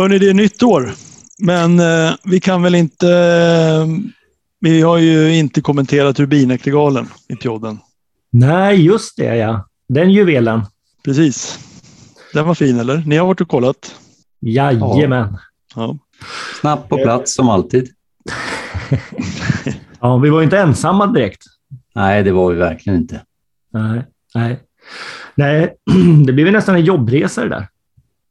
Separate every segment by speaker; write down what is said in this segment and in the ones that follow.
Speaker 1: Hörni, det är nytt år. Men eh, vi kan väl inte... Eh, vi har ju inte kommenterat Rubineklegalen i podden.
Speaker 2: Nej, just det ja. Den juvelen.
Speaker 1: Precis. Den var fin, eller? Ni har varit och kollat?
Speaker 2: Jajamän.
Speaker 1: Ja.
Speaker 3: Snabbt på plats som alltid.
Speaker 2: ja, vi var inte ensamma direkt.
Speaker 3: Nej, det var vi verkligen inte.
Speaker 2: Nej, nej. nej det blev nästan en jobbresa det där.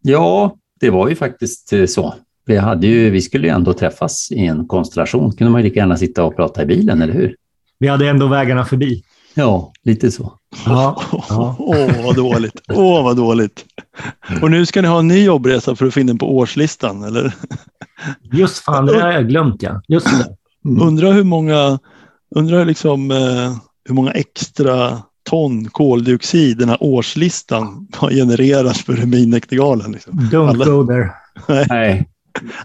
Speaker 3: Ja, det var ju faktiskt eh, så. Vi, hade ju, vi skulle ju ändå träffas i en konstellation. kunde man ju lika gärna sitta och prata i bilen, eller hur?
Speaker 2: Vi hade ändå vägarna förbi.
Speaker 3: Ja, lite så.
Speaker 2: Ja.
Speaker 1: Åh, oh, vad dåligt. Åh, oh, vad dåligt. Och nu ska ni ha en ny jobbresa för att den på årslistan, eller?
Speaker 2: Just fan, det har jag glömt, ja. Just det.
Speaker 1: Mm. Undrar hur många, undrar liksom, eh, hur många extra ton koldioxid den här årslistan har genererat för Ruminektigalen. Liksom.
Speaker 2: Don't Alla... go there.
Speaker 3: Nej.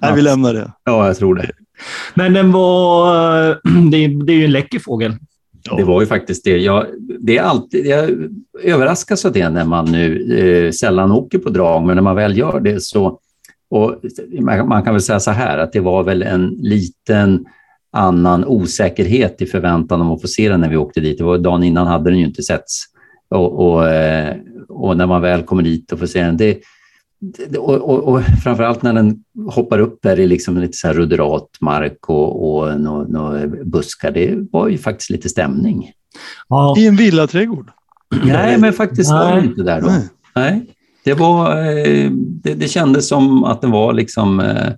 Speaker 1: Nej, vi lämnar det.
Speaker 3: Ja, jag tror det.
Speaker 2: Men den var... Det är, det är ju en läcker fågel.
Speaker 3: Ja. Det var ju faktiskt det. Jag, det är alltid, jag överraskas av det när man nu eh, sällan åker på drag, men när man väl gör det så... Och man kan väl säga så här att det var väl en liten annan osäkerhet i förväntan om att få se den när vi åkte dit. Det var dagen innan hade den ju inte setts. Och, och, eh, och när man väl kommer dit och får se den, det, och, och, och framförallt när den hoppar upp där i liksom lite så här ruderat mark och, och några nå buskar, det var ju faktiskt lite stämning.
Speaker 1: Ja. I en villaträdgård?
Speaker 3: Nej, men faktiskt Nej. var det inte där då. Nej. Nej. Det, var, eh, det, det kändes som att det var liksom, eh,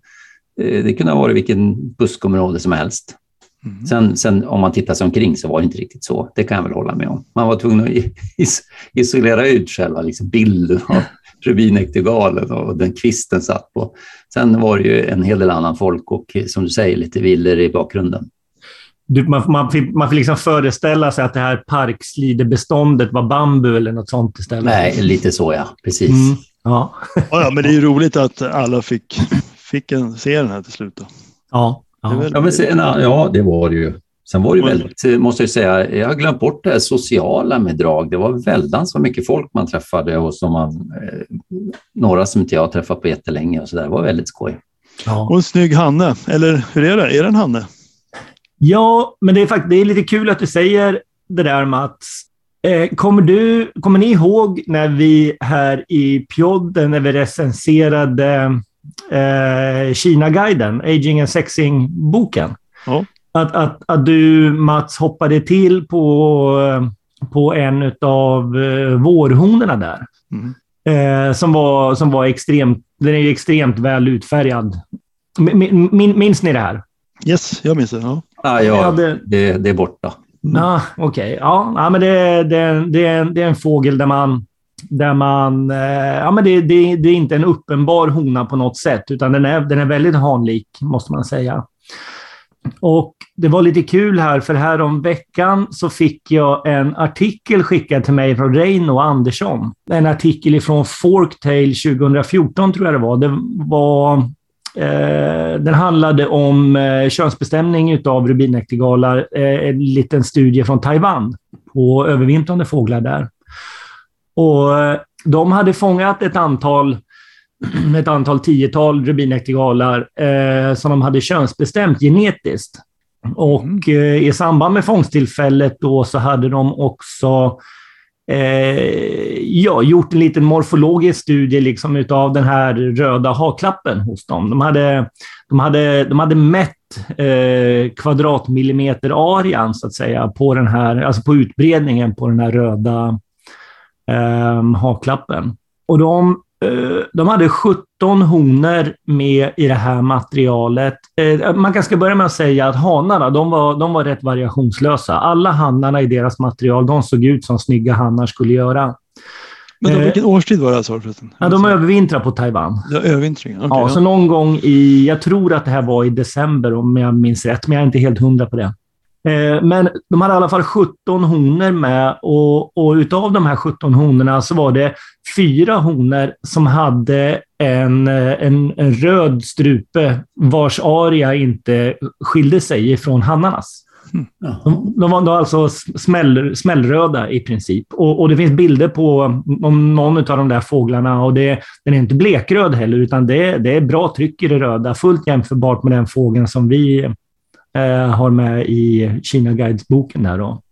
Speaker 3: det kunde ha varit vilken buskområde som helst. Mm. Sen, sen, om man tittar sig omkring så var det inte riktigt så. Det kan jag väl hålla med om. Man var tvungen att isolera ut själva liksom bilden av Rubinektigalen och den kvisten satt på. Sen var det ju en hel del annan folk och som du säger lite villor i bakgrunden.
Speaker 2: Du, man, man, fick, man fick liksom föreställa sig att det här parkslidebeståndet var bambu eller något sånt istället.
Speaker 3: Nej, lite så ja. Precis. Mm,
Speaker 2: ja.
Speaker 1: ja, men det är ju roligt att alla fick, fick en, se den här till slut. Då.
Speaker 2: Ja.
Speaker 3: Ja. Ja, men sen, ja, det var det ju. Sen var det väldigt, måste jag säga, jag har glömt bort det sociala med drag. Det var väldigt så mycket folk man träffade och som man, eh, några som inte jag har träffat på jättelänge och så där. Det var väldigt skoj.
Speaker 1: Ja. Och en snygg Hanne, eller hur är det? Är det en Hanne?
Speaker 2: Ja, men det är, faktiskt, det är lite kul att du säger det där Mats. Eh, kommer, du, kommer ni ihåg när vi här i Pjodden, när vi recenserade eh, Kina-guiden, Aging and Sexing-boken?
Speaker 1: Ja
Speaker 2: att, att, att du, Mats, hoppade till på, på en av eh, vårhonorna där. Mm. Eh, som, var, som var extremt, den är extremt väl utfärgad. Min, min, minns ni det här?
Speaker 1: Yes, jag minns det. Ja.
Speaker 3: Ah, ja, hade... det, det är borta.
Speaker 2: Mm. Ah, Okej, okay. ja, ja, men det, det, det, det är en fågel där man där man... Eh, ja, men det, det, det, är inte en uppenbar hona på något sätt, utan den är, den är väldigt hanlik, måste man säga. Och det var lite kul här, för här om veckan så fick jag en artikel skickad till mig från Reino Andersson. En artikel ifrån Forktale 2014, tror jag det var. Det var eh, den handlade om eh, könsbestämning av rubinäktergalar. Eh, en liten studie från Taiwan på övervintrande fåglar där. Och eh, de hade fångat ett antal ett antal tiotal rubinäktergalar eh, som de hade könsbestämt genetiskt. Och mm. eh, i samband med fångsttillfället då så hade de också eh, ja, gjort en liten morfologisk studie liksom utav den här röda haklappen hos dem. De hade, de hade, de hade mätt eh, kvadratmillimeter arean så att säga på den här, alltså på utbredningen på den här röda eh, haklappen. Och de Eh, de hade 17 honor med i det här materialet. Eh, man kanske börja med att säga att hanarna, de var, de var rätt variationslösa. Alla hannarna i deras material, de såg ut som snygga hannar skulle göra.
Speaker 1: Men då, vilken årstid var det alltså?
Speaker 2: Ja, de övervintrar på Taiwan.
Speaker 1: Ja, övervintring. Okay,
Speaker 2: ja, ja, så någon gång i, jag tror att det här var i december om jag minns rätt, men jag är inte helt hundra på det. Eh, men de hade i alla fall 17 honor med och, och utav de här 17 honorna så var det fyra honor som hade en, en, en röd strupe vars aria inte skilde sig ifrån hannarnas. Mm. De, de, var, de var alltså smäll, smällröda i princip. Och, och, det finns bilder på om någon av de där fåglarna. och det, Den är inte blekröd heller, utan det, det är bra tryck i det röda. Fullt jämförbart med den fågeln som vi eh, har med i Kina Guides-boken. Där då.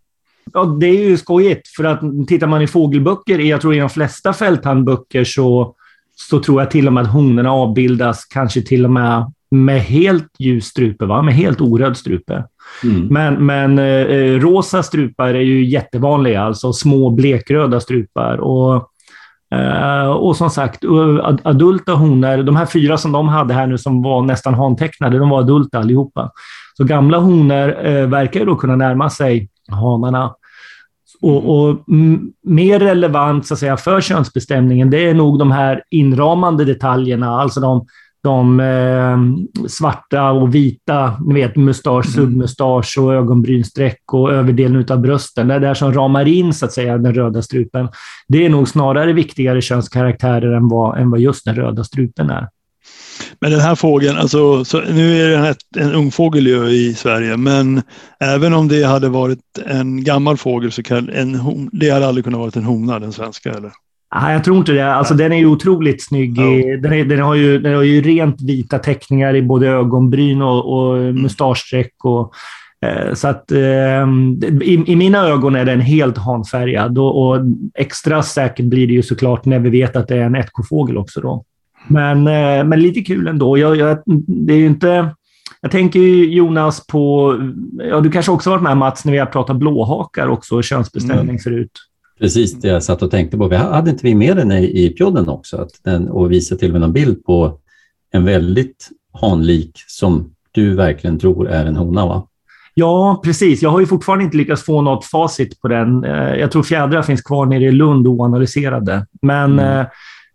Speaker 2: Ja, det är ju skojigt, för att tittar man i fågelböcker, jag tror i de flesta fälthandböcker så, så tror jag till och med att honorna avbildas kanske till och med med helt ljus strupe, va? med helt oröd strupe. Mm. Men, men eh, rosa strupar är ju jättevanliga, alltså små blekröda strupar. Och, eh, och som sagt, adulta honor, de här fyra som de hade här nu som var nästan hantecknade, de var adulta allihopa. Så gamla honor eh, verkar ju då kunna närma sig hanarna. Och, och mer relevant så att säga, för könsbestämningen, det är nog de här inramande detaljerna, alltså de de eh, svarta och vita, ni vet mustasch, mm. submustasch och ögonbrynsträck och överdelen av brösten. Det är det som ramar in så att säga den röda strupen. Det är nog snarare viktigare könskaraktärer än vad, än vad just den röda strupen är.
Speaker 1: Men den här fågeln, alltså, så nu är den en ung fågel i Sverige, men även om det hade varit en gammal fågel så kan en, det hade aldrig kunnat vara en hona, den svenska, eller?
Speaker 2: Nej, jag tror inte det. Alltså, den är ju otroligt snygg. I, den, är, den, har ju, den har ju rent vita teckningar i både ögonbryn och, och mm. mustaschsträck. Och, eh, så att eh, i, i, mina ögon är den helt hanfärgad och, och, extra säkert blir det ju såklart när vi vet att det är en ättkofågel också. Då. Men, eh, men lite kul ändå. Jag, jag, det är inte... Jag tänker Jonas på... Ja, du kanske också varit med Mats när vi har pratat blåhakar också, könsbestämning mm. förut.
Speaker 3: Precis det jag satt och tänkte på. Vi hade inte vi med den i, i pjodden också? Att den, och visade till och med en bild på en väldigt hanlik som du verkligen tror är en hona, va?
Speaker 2: Ja, precis. Jag har ju fortfarande inte lyckats få något facit på den. Eh, jag tror fjädrar finns kvar nere i Lund oanalyserade. Men mm.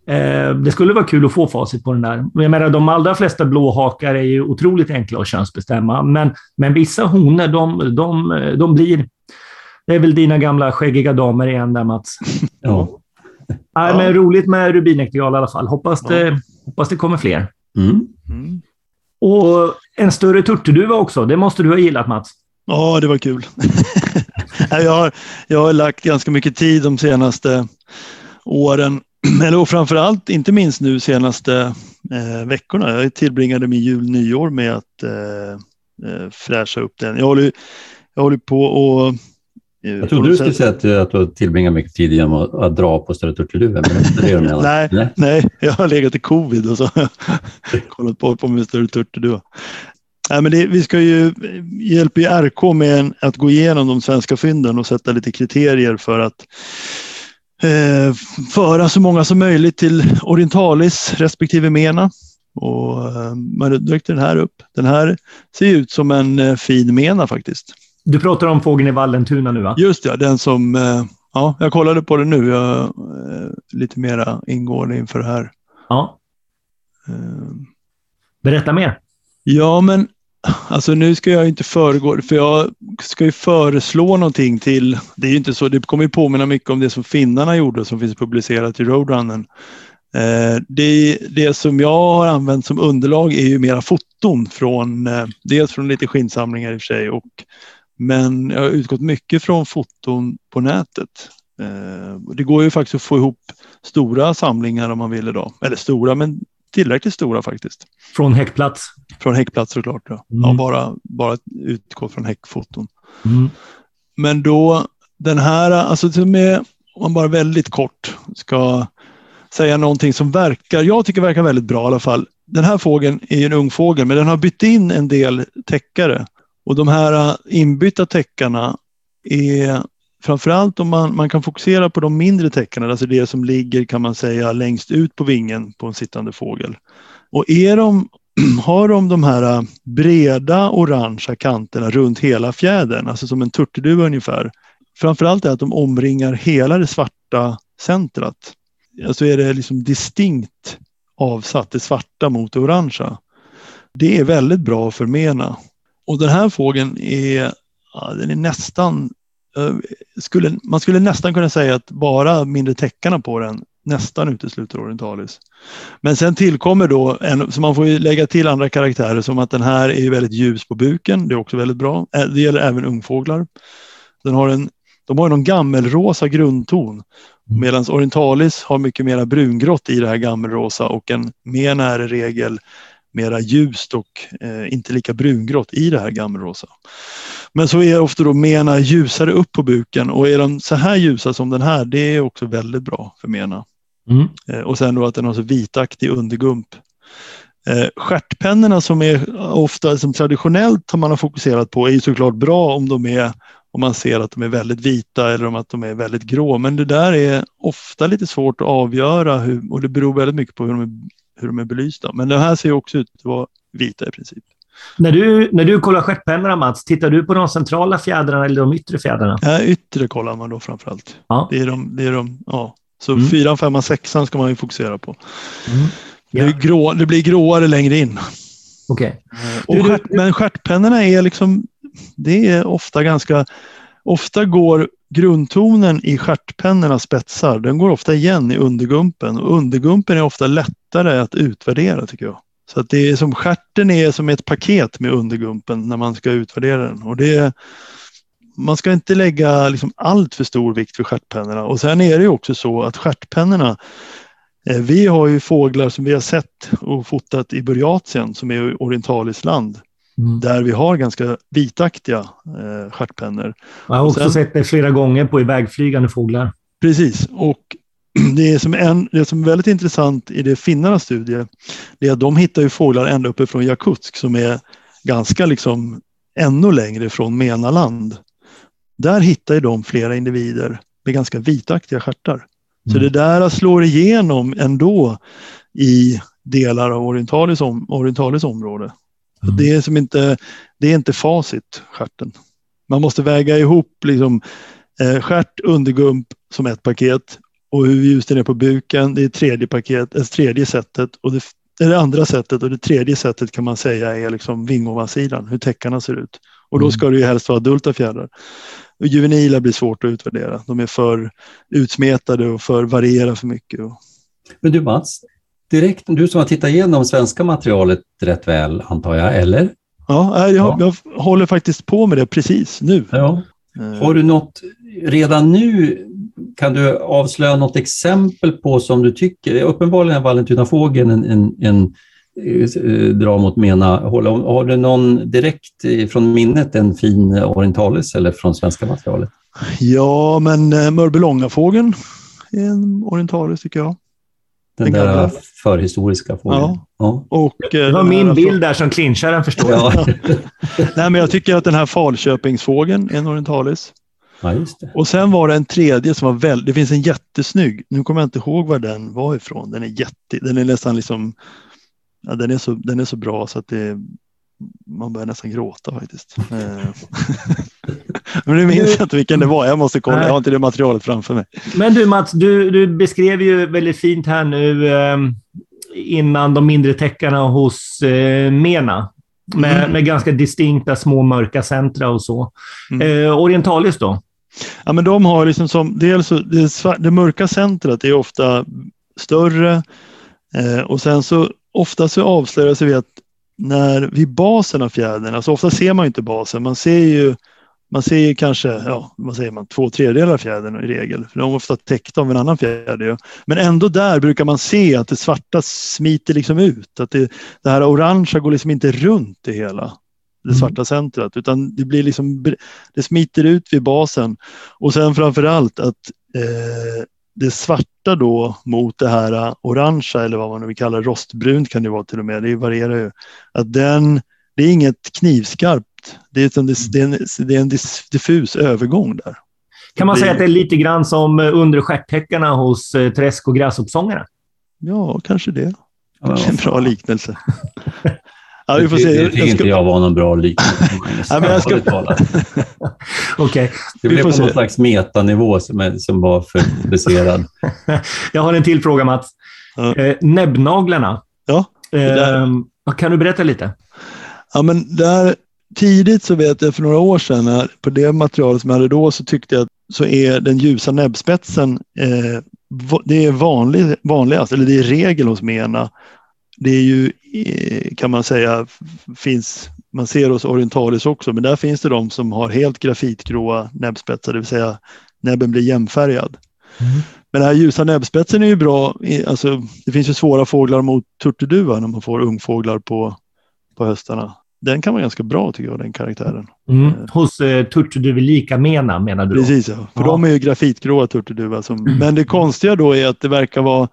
Speaker 2: eh, eh, det skulle vara kul att få facit på den där. Jag menar, de allra flesta blåhakar är ju otroligt enkla att könsbestämma, men, men vissa honor, de, de, de blir det är väl dina gamla skäggiga damer igen där, Mats. Ja. Nej, men roligt med rubinektrial i alla fall. Hoppas, ja. det, hoppas det kommer fler. Mm. Mm. Och en större turturduva också. Det måste du ha gillat, Mats.
Speaker 1: Ja, det var kul. jag, har, jag har lagt ganska mycket tid de senaste åren. Eller framför allt, inte minst nu senaste eh, veckorna. Jag tillbringade min jul nyår med att eh, eh, fräscha upp den. Jag håller, jag håller på och
Speaker 3: jag trodde du skulle säga att, att du tillbringar mycket tid genom att, att dra på större turturduvor, men det är inte det du
Speaker 1: menar? nej, nej. nej, jag har legat i covid och så kollat på, på med större turturduva. Nej, men det, vi ska ju hjälpa RK med att gå igenom de svenska fynden och sätta lite kriterier för att eh, föra så många som möjligt till Orientalis respektive Mena. Och eh, man den här upp. Den här ser ut som en eh, fin Mena faktiskt.
Speaker 2: Du pratar om fågeln i Vallentuna nu va?
Speaker 1: Just ja, den som, eh, ja, jag kollade på den nu, jag, eh, lite mera ingående inför det här.
Speaker 2: Ja. Uh, Berätta mer.
Speaker 1: Ja, men alltså nu ska jag inte föregå, för jag ska ju föreslå någonting till, det är ju inte så, det kommer ju påminna mycket om det som finnarna gjorde som finns publicerat i Roadrunnen. Eh, det, det som jag har använt som underlag är ju mera foton från, eh, dels från lite skinnsamlingar i och för sig och men jag har utgått mycket från foton på nätet. Eh, det går ju faktiskt att få ihop stora samlingar om man vill idag. Eller stora, men tillräckligt stora faktiskt.
Speaker 2: Från häckplats?
Speaker 1: Från häckplats såklart. Ja. Mm. ja bara, bara utgå från häckfoton. Mm. Men då den här, alltså som är, om man bara väldigt kort ska säga någonting som verkar, jag tycker verkar väldigt bra i alla fall. Den här fågeln är en ung fågel, men den har bytt in en del täckare. Och de här äh, inbytta täckarna är framförallt om man, man kan fokusera på de mindre täckarna, alltså det som ligger kan man säga längst ut på vingen på en sittande fågel. Och är de, har de de här äh, breda orangea kanterna runt hela fjädern, alltså som en turturduva ungefär. Framförallt är att de omringar hela det svarta centrat. Alltså är det liksom distinkt avsatt, det svarta mot det orangea. Det är väldigt bra att förmena och den här fågeln är, ja, den är nästan, skulle, man skulle nästan kunna säga att bara mindre täckarna på den nästan utesluter orientalis. Men sen tillkommer då, en, så man får ju lägga till andra karaktärer som att den här är väldigt ljus på buken. Det är också väldigt bra. Det gäller även ungfåglar. Den har en, de har en gammelrosa grundton mm. medan orientalis har mycket mer brungrått i det här gammelrosa och en mena är i regel mera ljust och eh, inte lika brungrått i det här gammelrosa. Men så är ofta då mena ljusare upp på buken och är de så här ljusa som den här, det är också väldigt bra för mena. Mm. Eh, och sen då att den har så vitaktig undergump. Eh, stjärtpennorna som är ofta som traditionellt har man har fokuserat på är ju såklart bra om de är om man ser att de är väldigt vita eller om att de är väldigt grå. Men det där är ofta lite svårt att avgöra hur, och det beror väldigt mycket på hur de är, hur de är belysta. Men det här ser också ut att vara vita i princip.
Speaker 2: När du, när du kollar stjärtpennorna Mats, tittar du på de centrala fjädrarna eller de yttre fjädrarna?
Speaker 1: Ja, yttre kollar man då framförallt. Ja. Det är de, det är de, ja. Så mm. fyran, femman, sexan ska man ju fokusera på. Mm. Ja. Det, grå, det blir gråare längre in.
Speaker 2: Okay.
Speaker 1: Och stjärt, men stjärtpennorna är liksom, det är ofta ganska, ofta går grundtonen i stjärtpennornas spetsar, den går ofta igen i undergumpen och undergumpen är ofta lättare att utvärdera tycker jag. Så att det är som skärten är som ett paket med undergumpen när man ska utvärdera den. Och det, man ska inte lägga liksom allt för stor vikt vid stjärtpennorna. Och sen är det också så att stjärtpennorna, eh, vi har ju fåglar som vi har sett och fotat i Burjatien som är orientaliskt land. Mm. Där vi har ganska vitaktiga eh, stjärtpennor.
Speaker 2: Jag har också sen, sett det flera gånger på ivägflygande fåglar.
Speaker 1: Precis, och det som, en, det som är väldigt intressant i det finnarnas studie, det är att de hittar ju fåglar ända uppifrån Jakutsk som är ganska liksom ännu längre från Menaland. Där hittar ju de flera individer med ganska vitaktiga stjärtar. Mm. Så det där slår igenom ändå i delar av orientalis, om, orientalis område. Mm. Det, är som inte, det är inte facit, stjärten. Man måste väga ihop liksom, eh, stjärt, undergump som ett paket och hur ljus den är på buken. Det är tredje paket, det tredje sättet och det, det andra sättet och det tredje sättet kan man säga är liksom vingovansidan, hur täckarna ser ut. Och då mm. ska det ju helst vara adulta fjädrar. Och juvenila blir svårt att utvärdera. De är för utsmetade och för varierar för mycket.
Speaker 3: Men du Mats, direkt, du som har tittat igenom svenska materialet rätt väl antar jag, eller?
Speaker 1: Ja, jag, ja. jag håller faktiskt på med det precis nu.
Speaker 3: Ja. Eh. Har du något redan nu kan du avslöja något exempel på som du tycker, uppenbarligen är Vallentunafågeln en, en, en eh, dra mot mena håll. Har du någon direkt från minnet en fin orientalis eller från svenska materialet?
Speaker 1: Ja, men eh, Mörbylångafågeln är en orientalis tycker jag.
Speaker 3: Den, den där gamla. förhistoriska fågeln. Ja.
Speaker 2: ja. Och, det var min bild där som clinchar den förstår jag.
Speaker 1: Nej, men jag tycker att den här Falköpingsfågeln är en orientalis.
Speaker 3: Ja, just det.
Speaker 1: Och sen var det en tredje som var väldigt, det finns en jättesnygg, nu kommer jag inte ihåg var den var ifrån, den är jätte, den är nästan liksom, ja, den, är så, den är så bra så att det, man börjar nästan gråta faktiskt. Eh. Men nu minns jag inte vilken det var. Jag måste kolla. Jag har inte det materialet framför mig.
Speaker 2: Men du Mats, du, du beskrev ju väldigt fint här nu eh, innan de mindre täckarna hos eh, Mena. Med, mm. med ganska distinkta små mörka centra och så. Mm. Eh, Orientalis då?
Speaker 1: Ja, men de har liksom som, dels det, det mörka centret är ofta större eh, och sen så ofta så avslöjas vi att när vid basen av fjädern, alltså ofta ser man inte basen, man ser ju man ser ju kanske, ja, vad säger man, två tredjedelar av fjädern i regel, för de är ofta täckta av en annan fjäder. Men ändå där brukar man se att det svarta smiter liksom ut, att det, det här orangea går liksom inte runt det hela, det mm. svarta centret, utan det blir liksom, det smiter ut vid basen. Och sen framför allt att eh, det svarta då mot det här orangea eller vad man nu vill kalla det, rostbrunt kan det vara till och med, det varierar ju. Att den, det är inget knivskarpt, det är, en, det är, en, det är en diffus övergång där.
Speaker 2: Kan man det säga att det är lite grann som under stjärttäckarna hos eh, träsk och gräshoppsångarna?
Speaker 1: Ja, kanske det. Kanske en bra liknelse.
Speaker 3: Ja, vi får se. Det, det tycker inte jag var någon bra liknelse. ja, jag ska...
Speaker 2: okay.
Speaker 3: Det blev på någon slags metanivå som, som var för komplicerad.
Speaker 2: jag har en till fråga, Mats. Ja. Eh, näbbnaglarna.
Speaker 1: Ja,
Speaker 2: eh, kan du berätta lite?
Speaker 1: Ja, men där, tidigt så vet jag för några år sedan, på det materialet som jag hade då, så tyckte jag att så är den ljusa näbbspetsen eh, det är vanlig, vanligast, eller det är regel hos mena. Det är ju, eh, kan man säga, finns, man ser hos orientalis också, men där finns det de som har helt grafitgråa näbbspetsar, det vill säga näbben blir jämnfärgad. Mm. Men den här ljusa näbbspetsen är ju bra, alltså, det finns ju svåra fåglar mot turturduva när man får ungfåglar på, på höstarna den kan vara ganska bra tycker jag, den karaktären.
Speaker 2: Mm. Eh. Hos eh, turturduvelika mena menar du?
Speaker 1: Då? Precis, ja. för ja. de är ju grafitgråa turturduva. Som, mm. Men det konstiga då är att det verkar vara,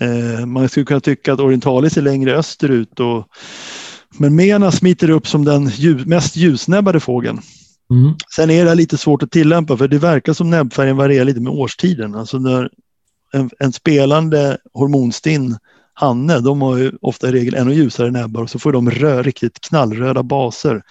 Speaker 1: eh, man skulle kunna tycka att orientalis är längre österut. Och, men mena smiter upp som den ljus, mest ljusnäbbade fågeln. Mm. Sen är det lite svårt att tillämpa för det verkar som näbbfärgen varierar lite med årstiden. Alltså när en, en spelande hormonstinn hanne, de har ju ofta i regel ännu ljusare näbbar och så får de rö, riktigt knallröda baser.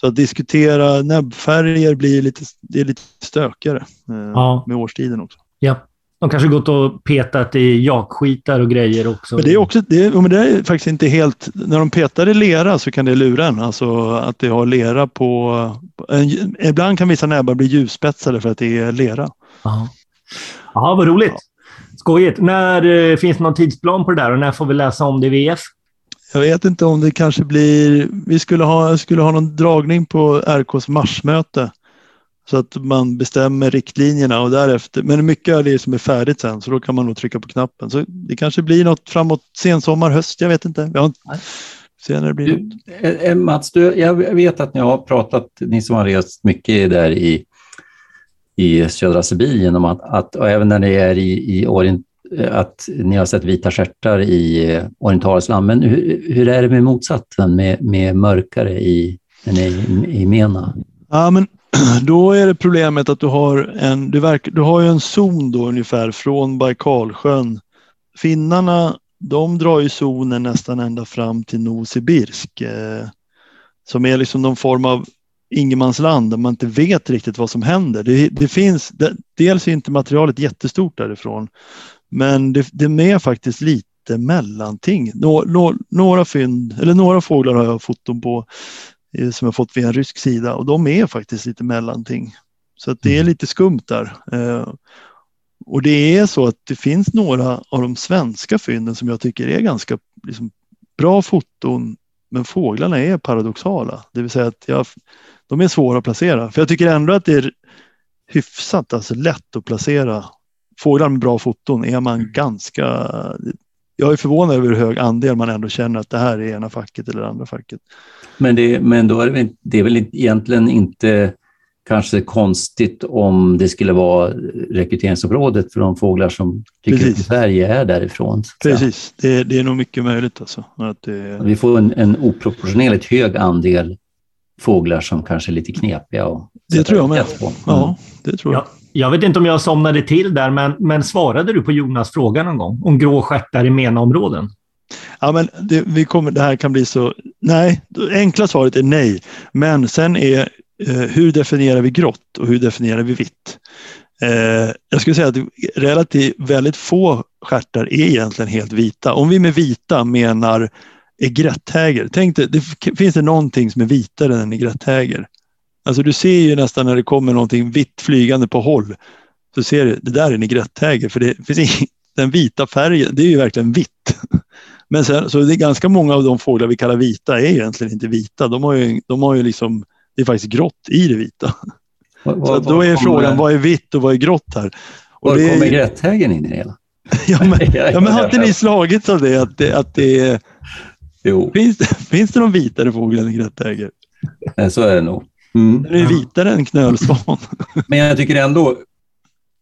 Speaker 1: Så att diskutera näbbfärger blir lite, det är lite stökigare eh, ja. med årstiden också.
Speaker 2: Ja. De kanske gått och petat i jakskitar och grejer också.
Speaker 1: Men det är också, det, men det är faktiskt inte helt, när de petar i lera så kan det lura en. Alltså att det har lera på, en, ibland kan vissa näbbar bli ljusspetsade för att det är lera.
Speaker 2: Ja, vad roligt. Skojigt. När eh, finns det någon tidsplan på det där och när får vi läsa om det i VF?
Speaker 1: Jag vet inte om det kanske blir... Vi skulle ha, skulle ha någon dragning på RKs marsmöte så att man bestämmer riktlinjerna och därefter. Men mycket av det som är färdigt sen så då kan man nog trycka på knappen. Så det kanske blir något framåt sensommar, höst. Jag vet inte. Jag Se när det blir du,
Speaker 3: något. Eh, Mats, du, jag vet att ni har pratat, ni som har rest mycket där i i södra Sibirien om att, att och även när det är i, i orient, att ni har sett vita stjärtar i eh, orientalsland. Men hur, hur, är det med motsatsen, med, med mörkare i, i, i Mena?
Speaker 1: Ja, men då är det problemet att du har en, du, verk, du har ju en zon då ungefär från Baikalsjön. Finnarna, de drar ju zonen nästan ända fram till Novosibirsk. Eh, som är liksom någon form av ingenmansland där man inte vet riktigt vad som händer. Det, det finns, det, dels är inte materialet jättestort därifrån, men det, det är faktiskt lite mellanting. Nå, nå, några fynd, eller några fåglar har jag foton på som jag fått via en rysk sida och de är faktiskt lite mellanting. Så att det är mm. lite skumt där. Eh, och det är så att det finns några av de svenska fynden som jag tycker är ganska liksom, bra foton men fåglarna är paradoxala. Det vill säga att jag, de är svåra att placera. För jag tycker ändå att det är hyfsat alltså lätt att placera fåglar med bra foton är man mm. ganska... Jag är förvånad över hur hög andel man ändå känner att det här är ena facket eller andra facket.
Speaker 3: Men, det, men då är det, det är väl egentligen inte kanske konstigt om det skulle vara rekryteringsområdet för de fåglar som tycker att Sverige är därifrån.
Speaker 1: Precis, det, det, är nog mycket möjligt. Alltså, att det...
Speaker 3: Vi får en, en oproportionerligt hög andel fåglar som kanske är lite knepiga. Och
Speaker 1: det tror jag med. På. Mm. Ja, det tror jag.
Speaker 2: Ja, jag vet inte om jag somnade till där, men, men svarade du på Jonas fråga någon gång om grå stjärtar i MENA-områden?
Speaker 1: Ja, men det, vi kommer, det här kan bli så... Nej, det enkla svaret är nej. Men sen är eh, hur definierar vi grått och hur definierar vi vitt? Eh, jag skulle säga att relativt väldigt få stjärtar är egentligen helt vita. Om vi med vita menar egretthäger. Tänk dig, det, finns det någonting som är vitare än egretthäger? Alltså du ser ju nästan när det kommer någonting vitt flygande på håll så ser du, det där är en egretthäger för det finns ingen, den vita färgen, det är ju verkligen vitt. Men sen, så det är ganska många av de fåglar vi kallar vita är egentligen inte vita. De har ju, de har ju liksom, det är faktiskt grått i det vita. Vad, så då är frågan, vad är vitt och vad är grått här?
Speaker 3: Och var kommer egretthägern in i det hela?
Speaker 1: ja, men, ja, men inte ni slagits av det? Att det, att det Jo. Finns, det, finns det någon vitare fågel än grättäger?
Speaker 3: Så är det nog.
Speaker 1: Mm. Den är vitare än knölsvan.
Speaker 3: Men jag tycker ändå,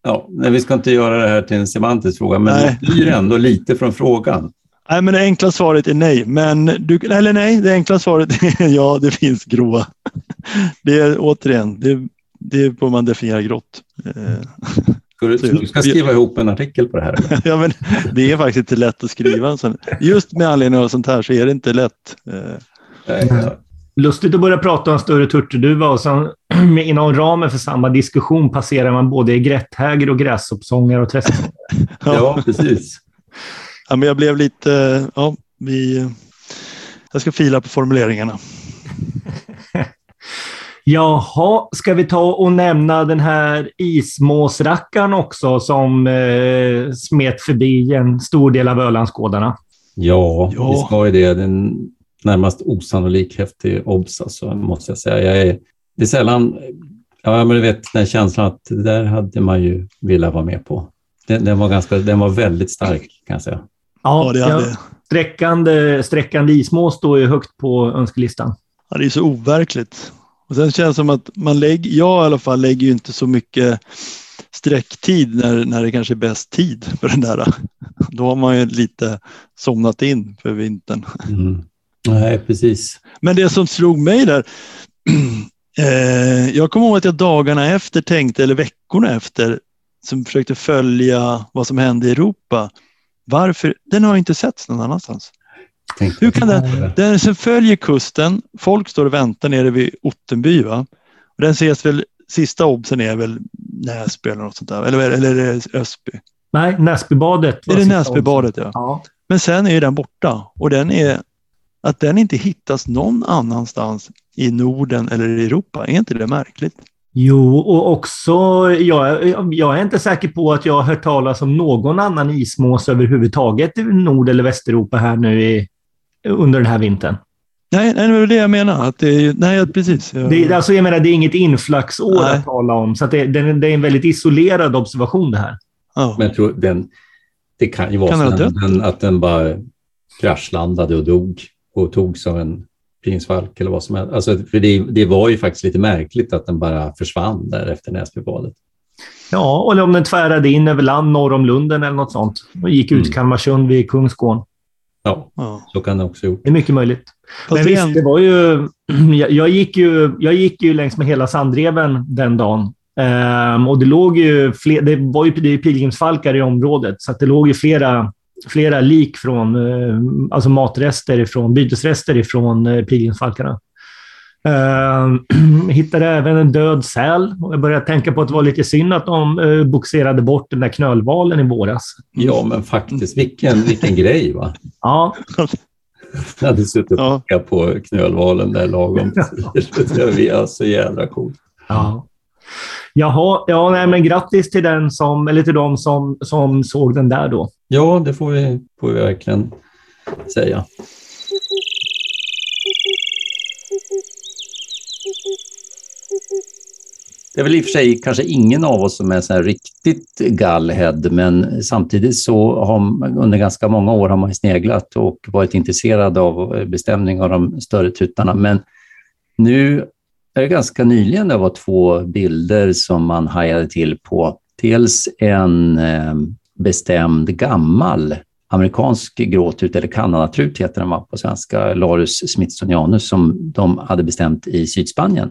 Speaker 3: ja, vi ska inte göra det här till en semantisk fråga, men nej. det blir ändå lite från frågan.
Speaker 1: Nej, men det enkla svaret är nej. Men du, eller nej, det enkla svaret är ja, det finns gråa. Det är återigen, det, det är på man definierar grått. Eh,
Speaker 3: Ska du, du ska skriva ihop en artikel på det här?
Speaker 1: ja, men det är faktiskt inte lätt att skriva. Just med anledning av sånt här så är det inte lätt.
Speaker 2: Mm. Lustigt att börja prata om större turturduva och sen inom ramen för samma diskussion passerar man både grätthäger och gräshoppsångare och träsksångare.
Speaker 3: ja. ja, precis.
Speaker 1: Ja, men jag blev lite... Ja, vi, jag ska fila på formuleringarna.
Speaker 2: Jaha, ska vi ta och nämna den här ismåsrackaren också som eh, smet förbi en stor del av Ölandsgårdarna?
Speaker 3: Ja, ja, vi ska ju det. Den närmast osannolik häftig obs, alltså, måste jag säga. Jag är, det är sällan... Ja, men du vet den känslan att det där hade man ju velat vara med på. Den, den, var, ganska, den var väldigt stark, kan jag säga.
Speaker 2: Ja, det hade... sträckande, sträckande ismås står ju högt på önskelistan.
Speaker 1: Ja, det är så overkligt. Och sen känns det som att man lägger, jag i alla fall lägger ju inte så mycket sträcktid när, när det kanske är bäst tid för den där. Då har man ju lite somnat in för vintern.
Speaker 3: Mm. Nej, precis.
Speaker 1: Men det som slog mig där, eh, jag kommer ihåg att jag dagarna efter tänkte, eller veckorna efter, som försökte följa vad som hände i Europa. Varför? Den har inte setts någon annanstans. Hur kan den, den som följer kusten, folk står och väntar nere vid Ottenby va? Och den ses väl, sista obsen är väl Näsby eller något sånt där, eller, eller är det Ösby?
Speaker 2: Nej, Näsbybadet.
Speaker 1: Är det Näsbybadet ja. ja. Men sen är den borta och den är, att den inte hittas någon annanstans i Norden eller i Europa, är inte det märkligt?
Speaker 2: Jo, och också, jag, jag är inte säker på att jag har hört talas om någon annan ismås överhuvudtaget i Nord eller Västeuropa här nu i, under den här vintern.
Speaker 1: Nej, nej, det är det jag menar. Att det är, nej, precis.
Speaker 2: Det, alltså, jag menar, det är inget inflaxår nej. att tala om, så det, det, det, är en väldigt isolerad observation det här.
Speaker 3: Ja. Men jag tror den, det kan ju vara kan så den, att den bara kraschlandade och dog och tog som en pilgrimsfalk eller vad som helst. Alltså, för det, det, var ju faktiskt lite märkligt att den bara försvann där efter Näsbybadet.
Speaker 2: Ja, eller om den tvärade in över land norr om Lunden eller något sånt och gick ut mm. Kalmarsund vid Kungsgården.
Speaker 3: Ja, så kan det också gjort.
Speaker 2: Det är mycket möjligt. Men visst, det var ju... Jag gick ju, jag gick ju längs med hela Sandreven den dagen. Um, och det låg ju fler, det var ju det pilgrimsfalkar i området, så det låg ju flera, flera lik från, uh, alltså matrester ifrån, bytesrester ifrån uh, pilgrimsfalkarna. Uh, hittade även en död säl och jag började tänka på att det var lite synd att de uh, boxerade bort den där knölvalen i våras.
Speaker 3: Ja, men faktiskt, vilken, vilken grej va?
Speaker 2: Ja.
Speaker 3: Jag hade suttit och ja. på knölvalen där lagom. det var så jävla coolt.
Speaker 2: Ja. Jaha, ja, nej, men grattis till, den som, eller till de som, som såg den där då.
Speaker 3: Ja, det får vi, får vi verkligen säga. Det är väl i och för sig kanske ingen av oss som är så riktigt gallhead, men samtidigt så har man, under ganska många år har man sneglat och varit intresserad av bestämning av de större tutarna. Men nu är det ganska nyligen det var två bilder som man hajade till på. Dels en eh, bestämd gammal amerikansk gråtrut, eller kanadatrut heter den på svenska, Larus smithsonianus, som de hade bestämt i Sydspanien.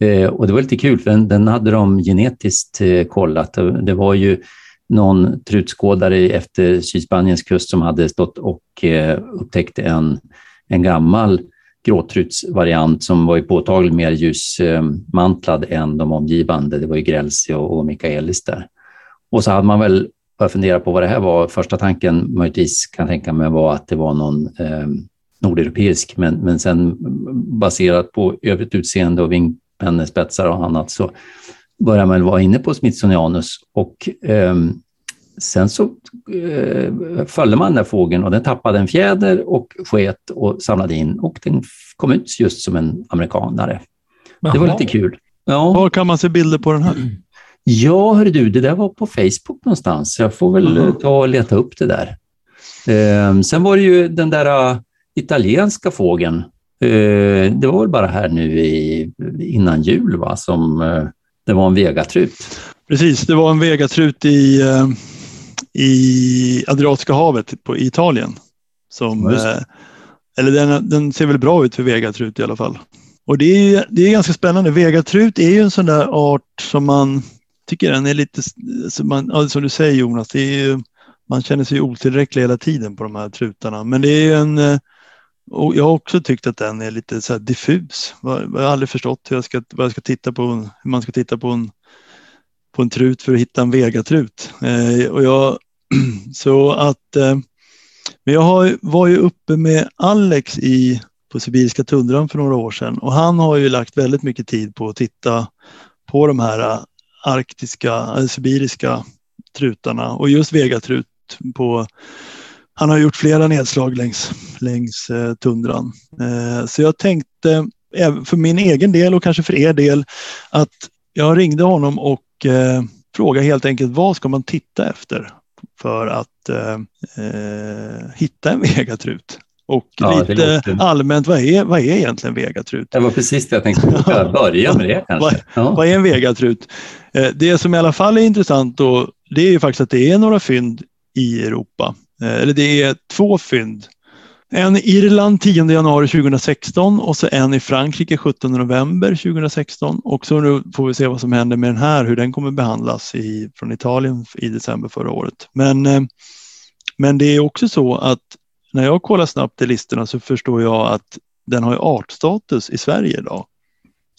Speaker 3: Eh, och det var lite kul, för den, den hade de genetiskt eh, kollat. Det var ju någon trutskådare efter Sydspaniens kust som hade stått och upptäckt en, en gammal gråtrutsvariant som var ju påtagligt mer ljusmantlad än de omgivande. Det var ju Grelsi och, och Mikaelis där. Och så hade man väl börjat fundera på vad det här var. Första tanken möjligtvis kan tänka mig var att det var någon eh, nordeuropeisk, men, men sen baserat på övrigt utseende och vingpennespetsar och annat så börjar man vara inne på Smithsonianus och eh, sen så eh, följde man den där fågeln och den tappade en fjäder och sket och samlade in och den kom ut just som en amerikanare. Det var lite kul.
Speaker 1: Ja. Var kan man se bilder på den här?
Speaker 3: Ja, hör du, det där var på Facebook någonstans. Jag får väl mm. ta och leta upp det där. Eh, sen var det ju den där uh, italienska fågeln. Eh, det var väl bara här nu i, innan jul va, som uh, det var en vegatrut.
Speaker 1: Precis, det var en vegatrut i, i Adriatiska havet på Italien. Som, eller den, den, ser väl bra ut för vegatrut i alla fall. Och det är, det är ganska spännande. Vegatrut är ju en sån där art som man tycker den är lite, som, man, som du säger Jonas, det är ju, man känner sig otillräcklig hela tiden på de här trutarna. Men det är en, eh, och jag har också tyckt att den är lite så diffus. Jag har aldrig förstått hur jag ska, vad jag ska titta på, hur man ska titta på en, på en trut för att hitta en vegatrut. Eh, och jag, så att, eh, men jag har, var ju uppe med Alex i, på sibiriska tundran för några år sedan. Och han har ju lagt väldigt mycket tid på att titta på de här eh, arktiska, eh, sibiriska trutarna. Och just vegatrut på han har gjort flera nedslag längs, längs eh, tundran. Eh, så jag tänkte eh, för min egen del och kanske för er del att jag ringde honom och eh, frågade helt enkelt vad ska man titta efter? För att eh, eh, hitta en vegatrut? Och ja, lite allmänt, vad är, vad är egentligen vegatrut?
Speaker 3: Det var precis det jag tänkte börja med det kanske.
Speaker 1: Ja. vad, är en vegatrut? Eh, det som i alla fall är intressant då, det är ju faktiskt att det är några fynd i Europa. Eh, eller det är två fynd en i Irland 10 januari 2016 och så en i Frankrike 17 november 2016. Och så nu får vi se vad som händer med den här, hur den kommer behandlas i, från Italien i december förra året. Men, eh, men det är också så att när jag kollar snabbt i listorna så förstår jag att den har artstatus i Sverige idag.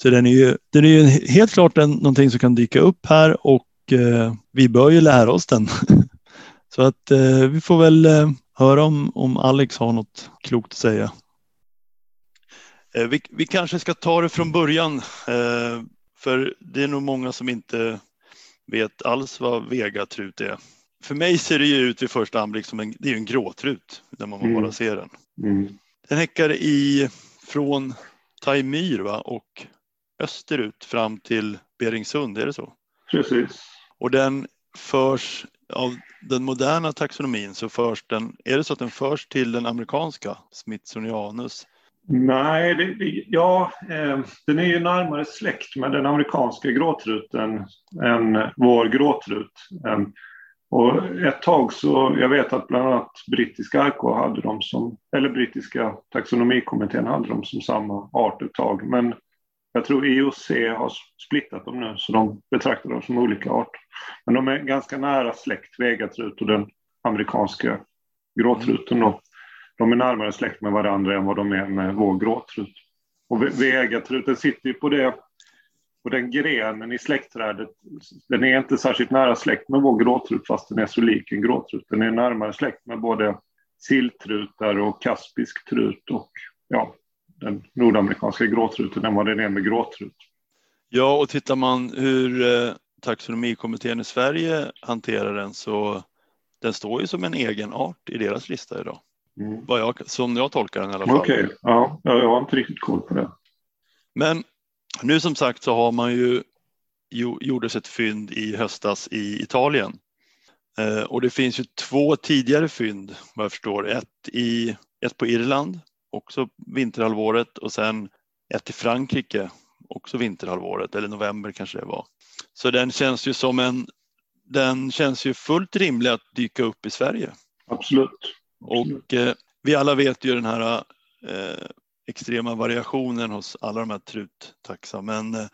Speaker 1: Så den är ju, den är ju helt klart en, någonting som kan dyka upp här och eh, vi bör ju lära oss den. så att eh, vi får väl eh, höra om, om Alex har något klokt att säga. Eh, vi, vi kanske ska ta det från början, eh, för det är nog många som inte vet alls vad vegatrut är. För mig ser det ju ut vid första anblick som en, det är en gråtrut när man mm. bara ser den. Mm. Den häckar i, från Taimyr va? och österut fram till Beringsund, är det så?
Speaker 4: Precis.
Speaker 1: Och den förs av den moderna taxonomin så förs den, är det så att den förs till den amerikanska Smithsonianus?
Speaker 4: Nej, det, det, ja, eh, den är ju närmare släkt med den amerikanska gråtruten än vår gråtrut. Eh, och ett tag så, jag vet att bland annat brittiska RK hade dem som, eller brittiska taxonomikommittén hade dem som samma art ett tag. Men jag tror IOC har splittat dem nu, så de betraktar dem som olika arter. Men de är ganska nära släkt, vegatrut och den amerikanska gråtruten. Då. De är närmare släkt med varandra än vad de är med vår gråtrut. Och vegatruten sitter ju på det och den grenen i släktträdet, den är inte särskilt nära släkt med vår gråtrut fast den är så lik en gråtrut. Den är närmare släkt med både silltrutar och kaspisk trut och ja, den nordamerikanska gråtruten än vad den är med gråtrut.
Speaker 1: Ja, och tittar man hur eh, taxonomikommittén i Sverige hanterar den så den står ju som en egen art i deras lista idag. Mm. Vad jag, som jag tolkar den i alla fall.
Speaker 4: Okej, okay. ja, jag har inte riktigt koll på det.
Speaker 1: Men nu som sagt så har man ju gjordes ett fynd i höstas i Italien. Eh, och det finns ju två tidigare fynd vad jag förstår. Ett, i, ett på Irland också vinterhalvåret och sen ett i Frankrike, också vinterhalvåret eller november kanske det var. Så den känns ju som en, den känns ju fullt rimlig att dyka upp i Sverige.
Speaker 4: Absolut.
Speaker 1: Absolut. Och eh, vi alla vet ju den här eh, extrema variationen hos alla de här truttaxa, men eh,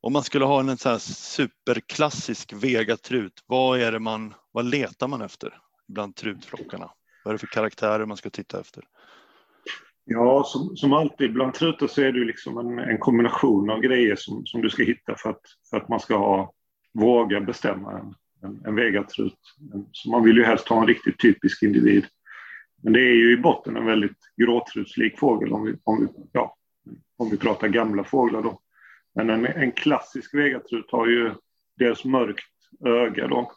Speaker 1: om man skulle ha en så här superklassisk vegatrut, vad är det man, vad letar man efter bland trutflockarna? Vad är det för karaktärer man ska titta efter?
Speaker 4: Ja, som, som alltid bland trutar så är det liksom en, en, kombination av grejer som, som du ska hitta för att, för att man ska ha, våga bestämma en, en, en vegatrut. Så man vill ju helst ha en riktigt typisk individ. Men det är ju i botten en väldigt gråtrutslik fågel om vi, om vi, ja, om vi pratar gamla fåglar då. Men en, en klassisk vegatrut har ju dels mörkt öga då.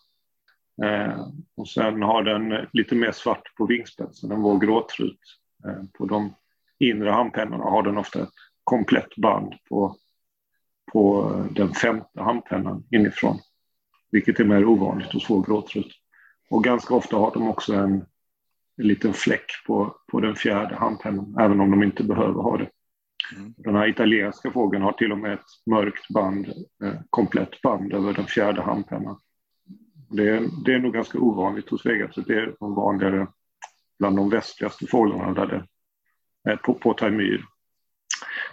Speaker 4: Eh, och sen har den lite mer svart på vingspetsen än vår gråtrut. Eh, på de inre handpennorna har den ofta ett komplett band på, på den femte handpennan inifrån. Vilket är mer ovanligt hos vår gråtrut. Och ganska ofta har de också en, en liten fläck på, på den fjärde handpennan, även om de inte behöver ha det. Mm. Den här italienska fågeln har till och med ett mörkt band, eh, komplett band över den fjärde handpennan. Det, det är nog ganska ovanligt hos Vegas, det är de vanligare bland de västligaste fåglarna där det på, på Taimyr.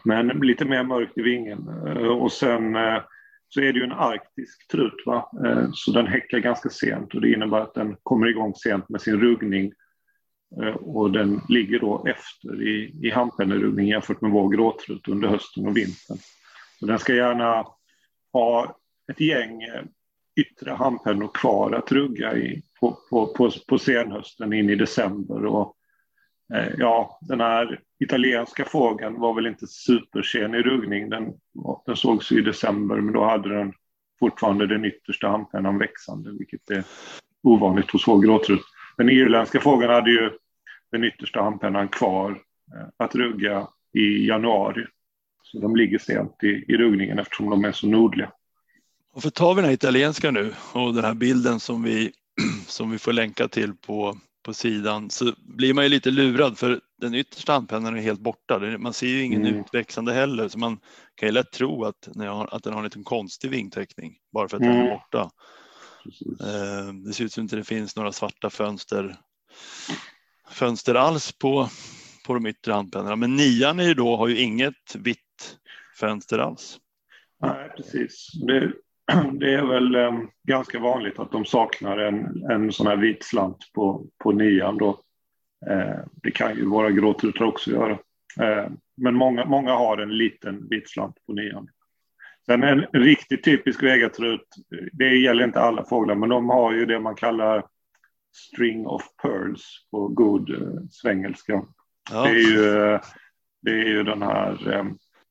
Speaker 4: Men lite mer mörkt i vingen. Eh, och sen eh, så är det ju en arktisk trut, va? Eh, så den häckar ganska sent och det innebär att den kommer igång sent med sin ruggning och den ligger då efter i, i handpenneruggning jämfört med vår gråtrut under hösten och vintern. Så den ska gärna ha ett gäng yttre handpennor kvar att rugga i på, på, på, på senhösten in i december och Eh, ja, den här italienska fågeln var väl inte supersen i ruggning. Den, den sågs i december, men då hade den fortfarande den yttersta handpennan växande, vilket är ovanligt hos vår. Den irländska fågeln hade ju den yttersta handpennan kvar eh, att rugga i januari. Så de ligger sent i, i ruggningen eftersom de är så nordliga.
Speaker 1: Och för tar vi den här italienska nu och den här bilden som vi, som vi får länka till på, på sidan så blir man ju lite lurad för den yttersta handpennan är helt borta. Man ser ju ingen mm. utväxande heller så man kan ju lätt tro att, att den har en liten konstig vingteckning bara för att mm. den är mm. borta. Eh, det ser ut som att det inte finns några svarta fönster, fönster alls på, på de yttre handpennorna. Men nian är ju då, har ju inget vitt fönster alls.
Speaker 4: Nej, precis. Det, det är väl um, ganska vanligt att de saknar en, en sån här vit slant på, på nian då. Eh, det kan ju våra gråtrutar också göra. Eh, men många, många har en liten vit slant på nian. Sen en riktigt typisk vägatrut, det gäller inte alla fåglar, men de har ju det man kallar string of pearls på god eh, svengelska. Ja. Det, är ju, det är ju den här, eh,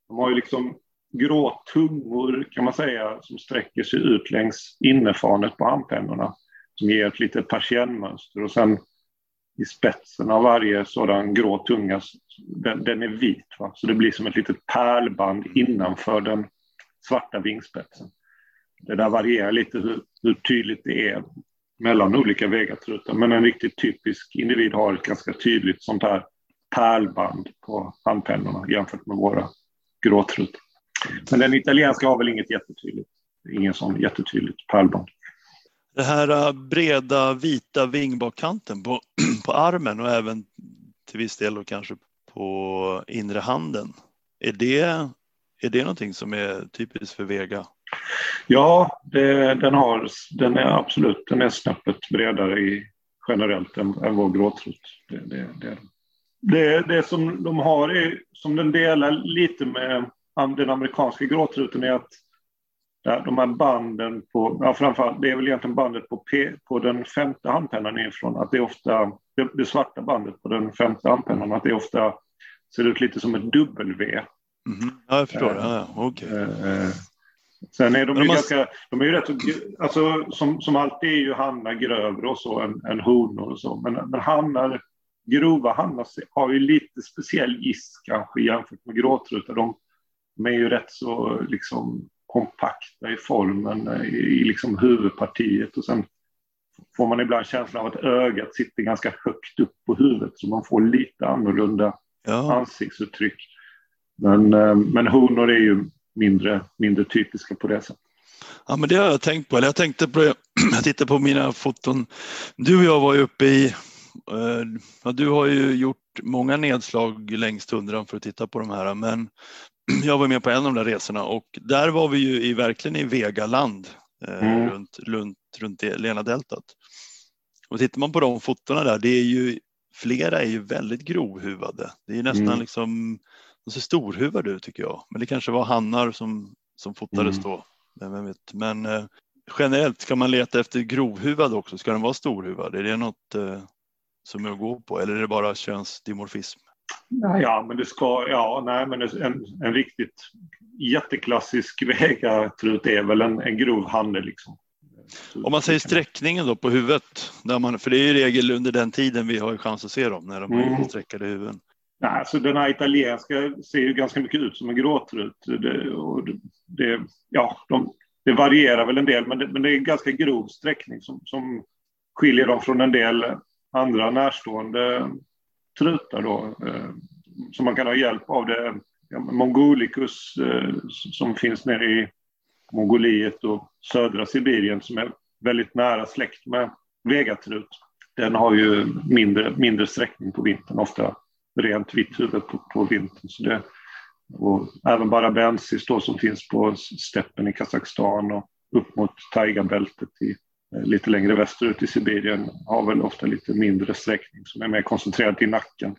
Speaker 4: de har ju liksom grå tungor kan man säga som sträcker sig ut längs innerfanet på handpennorna som ger ett litet persiennmönster och sen i spetsen av varje sådan grå tunga, den, den är vit. Va? Så det blir som ett litet pärlband innanför den svarta vingspetsen. Det där varierar lite hur, hur tydligt det är mellan olika vegatrutar, men en riktigt typisk individ har ett ganska tydligt sånt här pärlband på handpennorna jämfört med våra gråtrutar. Men den italienska har väl inget jättetydligt, ingen sån jättetydligt pärlband.
Speaker 1: Det här äh, breda vita vingbakkanten på, på armen och även till viss del och kanske på inre handen. Är det, är det någonting som är typiskt för Vega?
Speaker 4: Ja, det, den, har, den är absolut den är snäppet bredare i, generellt än, än vår gråtrut. Det, det, det, det, det som de har är, som den delar lite med den amerikanska gråtruten är att där, de här banden på, ja framförallt, det är väl egentligen bandet på, P, på den femte handpennan ifrån, att det är ofta, det, det, svarta bandet på den femte handpennan, att det ofta ser ut lite som ett W. Mm.
Speaker 1: Ja, jag förstår. Äh, ja, okay. äh,
Speaker 4: Sen är de ju ganska, de är ju rätt alltså som, som alltid är ju hannar grövre och så än, än honor och så, men, men hannar, grova hannar har ju lite speciell giss kanske jämfört med gråtrutar. De, de är ju rätt så liksom kompakta i formen i, i liksom huvudpartiet och sen får man ibland känslan av att ögat sitter ganska högt upp på huvudet så man får lite annorlunda ja. ansiktsuttryck. Men, eh, men honor är ju mindre, mindre typiska på det sättet.
Speaker 1: Ja, men det har jag tänkt på. jag tänkte på det. Jag tittade på mina foton. Du och jag var ju uppe i eh, Ja, du har ju gjort många nedslag längs tundran för att titta på de här, men jag var med på en av de där resorna och där var vi ju i, verkligen i Vegaland eh, mm. runt, runt, runt Lena-deltat. Och tittar man på de fotona där, det är ju flera är ju väldigt grovhuvade. Det är nästan mm. liksom, de ser storhuvade ut tycker jag. Men det kanske var hannar som, som fotades mm. då. Men, vet. Men eh, generellt, ska man leta efter grovhuvad också? Ska den vara storhuvad? Är det något eh, som är att gå på eller är det bara könsdimorfism?
Speaker 4: Ja, men det ska, ja, nej, men en, en riktigt jätteklassisk vägatrut är väl en, en grov handel liksom.
Speaker 1: Om man säger sträckningen då på huvudet, där man, för det är i regel under den tiden vi har chans att se dem, när de mm. sträckade huvuden.
Speaker 4: Nej, alltså den här italienska ser ju ganska mycket ut som en gråtrut. Det, och det, ja, de, det varierar väl en del, men det, men det är en ganska grov sträckning som, som skiljer dem från en del andra närstående trutar då, eh, som man kan ha hjälp av. det Mongolicus eh, som finns nere i Mongoliet och södra Sibirien som är väldigt nära släkt med vegatrut. Den har ju mindre, mindre sträckning på vintern, ofta rent vitt huvud på, på vintern. Så det, och även barabensis då som finns på steppen i Kazakstan och upp mot taigabältet i Eh, lite längre västerut i Sibirien har väl ofta lite mindre sträckning som är mer koncentrerad till nacken.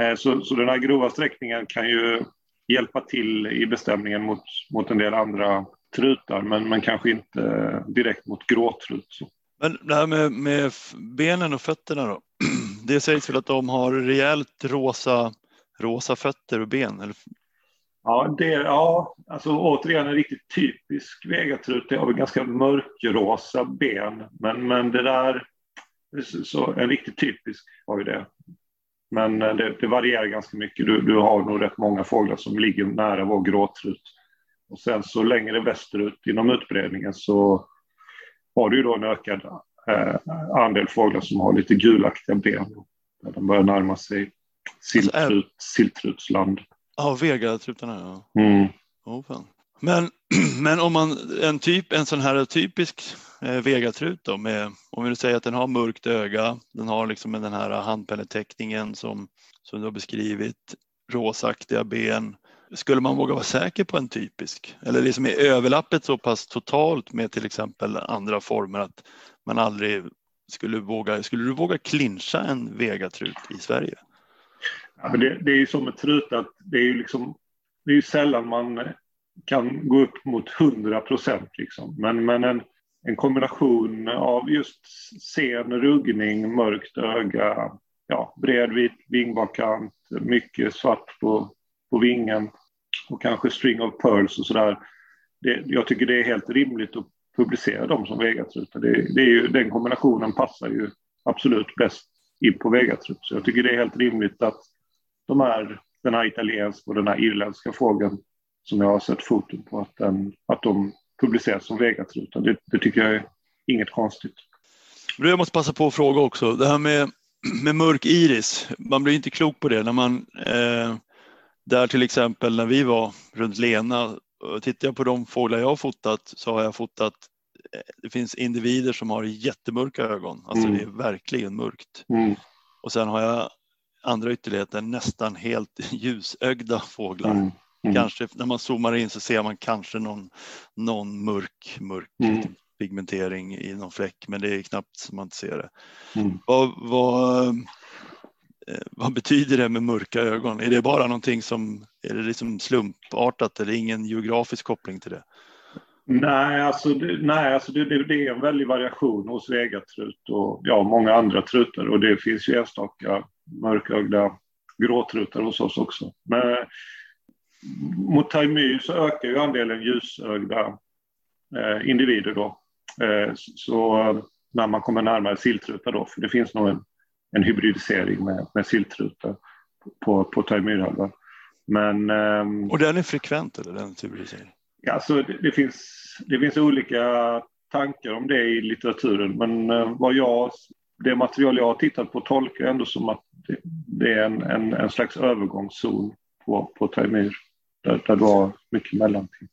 Speaker 4: Eh, så, så den här grova sträckningen kan ju hjälpa till i bestämningen mot, mot en del andra trutar, men, men kanske inte direkt mot gråtrut.
Speaker 1: Men det här med, med benen och fötterna då? det sägs väl att de har rejält rosa, rosa fötter och ben? Eller?
Speaker 4: Ja, det, ja, alltså återigen en riktigt typisk vegatrut. Det har väl ganska mörkrosa ben, men, men det där, så en riktigt typisk har ju det. Men eh, det, det, varierar ganska mycket. Du, du har nog rätt många fåglar som ligger nära vår gråtrut. Och sen så längre västerut inom utbredningen så har du ju då en ökad eh, andel fåglar som har lite gulaktiga ben. När de börjar närma sig siltrut, alltså, siltrutsland.
Speaker 1: Ja, vegatrutarna ja. Mm. Oh, fan. Men, men om man en typ, en sån här typisk eh, vegatrut då med, om vi säger att den har mörkt öga, den har liksom den här handpenneteckningen som, som du har beskrivit, rosaktiga ben. Skulle man våga vara säker på en typisk? Eller liksom är överlappet så pass totalt med till exempel andra former att man aldrig skulle våga, skulle du våga clincha en vegatrut i Sverige?
Speaker 4: Ja, men det, det är ju som med trut att det är ju liksom, det är ju sällan man kan gå upp mot 100 procent. Liksom. Men, men en, en kombination av just sen ruggning, mörkt öga, ja, bred vit vingbakant, mycket svart på, på vingen och kanske string of pearls och sådär. Jag tycker det är helt rimligt att publicera dem som vegatrutar. Det, det är ju, den kombinationen passar ju absolut bäst in på vegatrut. Så jag tycker det är helt rimligt att de är den här italienska och den här irländska fågeln som jag har sett foton på, att, den, att de publiceras som vegatrutar. Det, det tycker jag är inget konstigt.
Speaker 1: Jag måste passa på att fråga också, det här med, med mörk iris, man blir inte klok på det när man eh, där till exempel när vi var runt Lena, tittar jag på de fåglar jag har fotat så har jag fotat eh, det finns individer som har jättemörka ögon, alltså mm. det är verkligen mörkt. Mm. Och sen har jag andra ytterligheter, nästan helt ljusögda fåglar. Mm. Mm. Kanske när man zoomar in så ser man kanske någon, någon mörk, mörk mm. pigmentering i någon fläck, men det är knappt som man ser det. Mm. Vad, vad, eh, vad, betyder det med mörka ögon? Är det bara någonting som är det liksom slumpartat eller ingen geografisk koppling till det?
Speaker 4: Nej, alltså, det, nej, alltså det, det, det är en väldig variation hos vegatrut och ja, många andra trutar och det finns ju enstaka mörkögda gråtrutar hos oss också. Men mot Taimyr så ökar ju andelen ljusögda eh, individer då. Eh, så när man kommer närmare silltrutar då, för det finns nog en, en hybridisering med, med silltrutar på, på Taimyrhalvön. Men, eh,
Speaker 1: och den är frekvent eller den hybridiseringen?
Speaker 4: Ja, alltså det, det, finns, det finns olika tankar om det i litteraturen, men eh, vad jag, det material jag har tittat på tolkar ändå som att det, det är en, en, en slags övergångszon på, på Taimyr. Där, där du har mycket mellanting.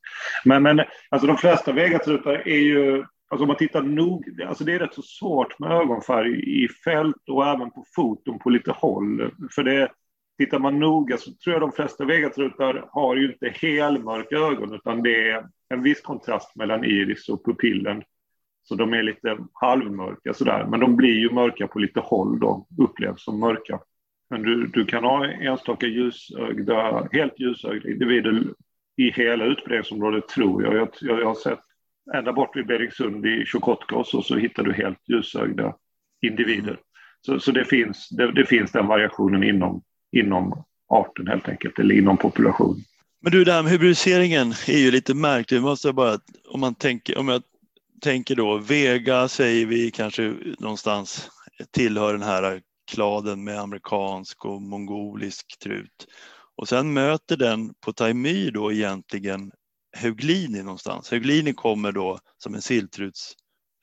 Speaker 4: Men, men alltså de flesta vegatrutar är ju, alltså om man tittar nog, alltså det är rätt så svårt med ögonfärg i fält och även på foton på lite håll. För det, tittar man noga så tror jag de flesta vegatrutar har ju inte helmörka ögon utan det är en viss kontrast mellan iris och pupillen. Så de är lite halvmörka sådär, men de blir ju mörka på lite håll då, upplevs som mörka. Men du, du kan ha enstaka ljusögda, helt ljusögda individer i hela utbredningsområdet tror jag. Jag, jag, jag har sett ända bort vid Beringsund i Tjokotkos och så hittar du helt ljusögda individer. Så, så det, finns, det, det, finns den variationen inom, inom arten helt enkelt, eller inom populationen.
Speaker 1: Men du, det här med hybridiseringen är ju lite märkligt. måste bara, om, man tänker, om jag tänker då, Vega säger vi kanske någonstans tillhör den här kladen med amerikansk och mongolisk trut. Och sen möter den på Taimyr då egentligen Heuglini någonstans. Heuglini kommer då som en silltruts,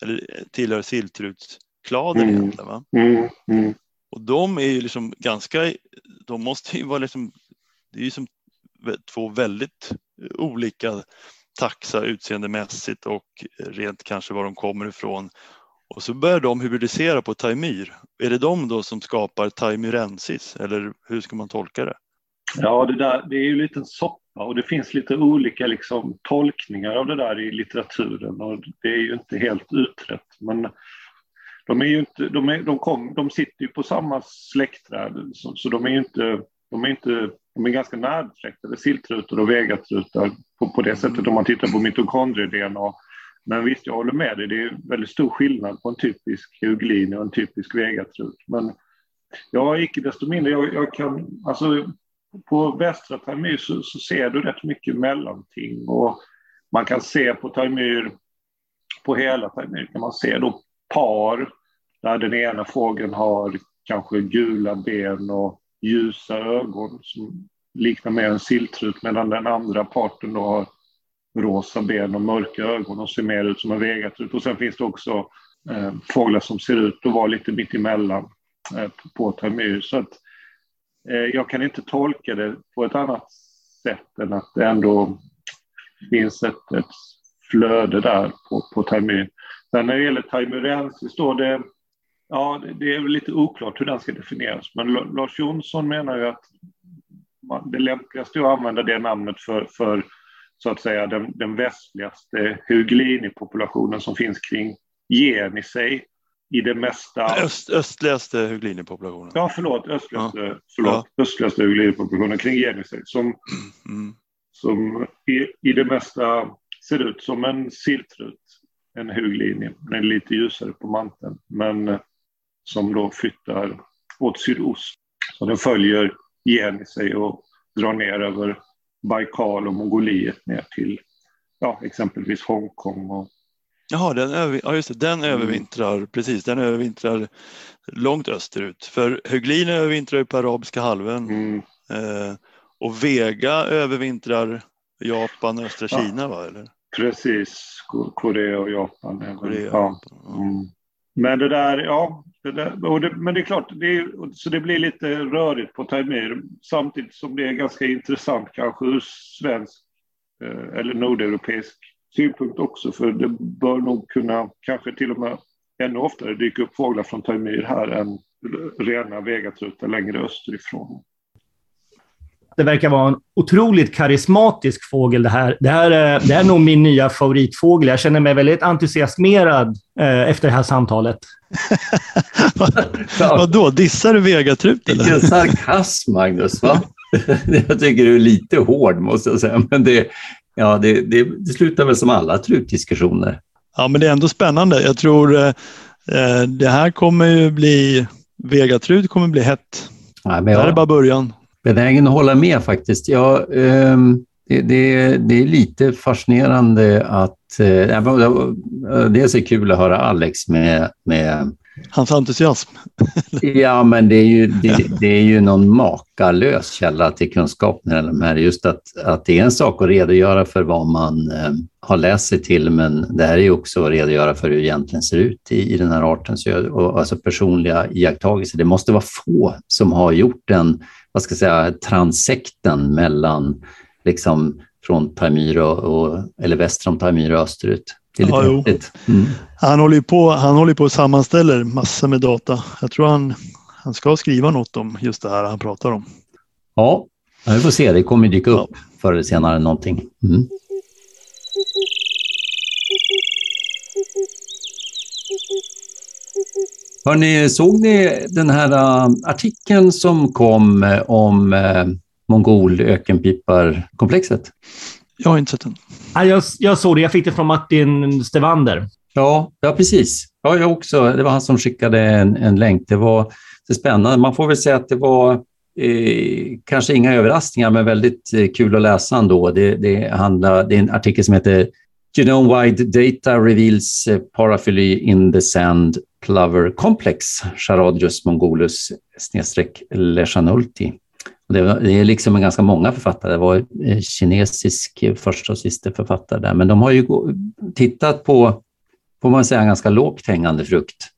Speaker 1: eller tillhör silltrutskladen mm. egentligen. Va? Mm. Mm. Och de är ju liksom ganska, de måste ju vara liksom, det är ju som två väldigt olika taxa utseendemässigt och rent kanske var de kommer ifrån. Och så börjar de hybridisera på Taimyr. Är det de då som skapar Taimyrensis eller hur ska man tolka det?
Speaker 4: Ja, det, där, det är ju lite liten soppa och det finns lite olika liksom, tolkningar av det där i litteraturen och det är ju inte helt utrett. Men de, är ju inte, de, är, de, kom, de sitter ju på samma släktträd så, så de är ju inte, de är inte de är ganska närbesläktade, siltrutor och vegatrutar på, på det sättet om man tittar på mitokondrie-DNA men visst, jag håller med dig. Det är väldigt stor skillnad på en typisk euglin och en typisk vegatrut. Men Ja, icke desto mindre. Jag, jag kan, alltså, på västra Taimyr så, så, ser du rätt mycket mellanting. Och man kan se på Taimyr, på hela Taimyr kan man se då par där den ena fågeln har kanske gula ben och ljusa ögon som liknar mer en silltrut medan den andra parten då har rosa ben och mörka ögon och ser mer ut som en vegatrut. Och sen finns det också eh, fåglar som ser ut att vara lite mittemellan eh, på termyr. Så att, eh, jag kan inte tolka det på ett annat sätt än att det ändå finns ett, ett flöde där på, på Taimyr. Sen när det gäller taimurensis då, det, ja, det är lite oklart hur den ska definieras. Men Lars Jonsson menar ju att det lämpligaste är att använda det namnet för, för så att säga den, den västligaste Huglini-populationen som finns kring Jenisej i det mesta...
Speaker 1: Öst, östligaste Huglini-populationen.
Speaker 4: Ja, förlåt. Östligaste, ja. förlåt, ja. östligaste Huglini-populationen kring Jenisej som, mm. som i, i det mesta ser ut som en siltrut, en Huglini. Den är lite ljusare på manteln, men som då flyttar åt sydost. Så den följer Jenisej och drar ner över Baikal och Mongoliet ner till ja, exempelvis Hongkong. Och...
Speaker 1: Jaha, den, över, ja, just det, den mm. övervintrar, precis, den övervintrar långt österut. För Höglin övervintrar ju på Arabiska halvön mm. eh, och Vega övervintrar Japan och östra ja. Kina, va? Eller?
Speaker 4: Precis, Korea och Japan. Korea, ja. Mm. Men det där, ja, det där, det, men det är klart, det är, så det blir lite rörigt på Taimir, samtidigt som det är ganska intressant kanske ur svensk eh, eller nordeuropeisk synpunkt också, för det bör nog kunna kanske till och med ännu oftare dyka upp fåglar från Taimir här än rena vegatrutar längre österifrån
Speaker 2: det verkar vara en otroligt karismatisk fågel det här. Det här, är, det här är nog min nya favoritfågel. Jag känner mig väldigt entusiasmerad eh, efter det här samtalet.
Speaker 1: Vadå, dissar du vegatrut eller?
Speaker 3: Vilken sarkasm, Magnus. Va? jag tycker du är lite hård, måste jag säga. Men det, ja, det, det, det slutar väl som alla trutdiskussioner.
Speaker 1: Ja, men det är ändå spännande. Jag tror eh, eh det här kommer ju bli... Vegatrut kommer bli hett. Nej, men jag, det här är bara början
Speaker 3: benägen att hålla med faktiskt. Ja, um, det, det, det, är lite fascinerande att... Uh, dels är det kul att höra Alex med, med
Speaker 1: Hans entusiasm.
Speaker 3: ja, men det är, ju, det, det, är ju någon makalös källa till kunskap när det här. Just att, att det är en sak att redogöra för vad man eh, har läst sig till, men det här är ju också att redogöra för hur det egentligen ser ut i, i den här arten. Så jag, och, alltså personliga iakttagelser. Det måste vara få som har gjort den vad ska jag säga, transekten mellan liksom från Taimyr och, eller väster om och österut. Det är lite ja. Mm.
Speaker 1: Han håller ju på, han håller på och sammanställer massor med data. Jag tror han, han ska skriva något om just det här han pratar om.
Speaker 3: Ja, vi får se. Det kommer dyka upp ja. förr eller senare någonting. Mm. Hörrni, såg ni den här uh, artikeln som kom uh, om uh, mongol ökenpiparkomplexet?
Speaker 1: Jag har inte sett den.
Speaker 2: Ja, jag, jag såg det. Jag fick det från Martin Stevander.
Speaker 3: Ja, ja precis. Ja, jag också. Det var han som skickade en, en länk. Det var det spännande. Man får väl säga att det var eh, kanske inga överraskningar, men väldigt eh, kul att läsa ändå. Det, det, handlar, det är en artikel som heter Genome-wide data reveals paraphyly in the sand Plover Complex, Charadius mongolus snedstreck Lechanulti. Det är liksom en ganska många författare. Det var en kinesisk första och sista författare där, men de har ju tittat på, får man säga, en ganska lågt hängande frukt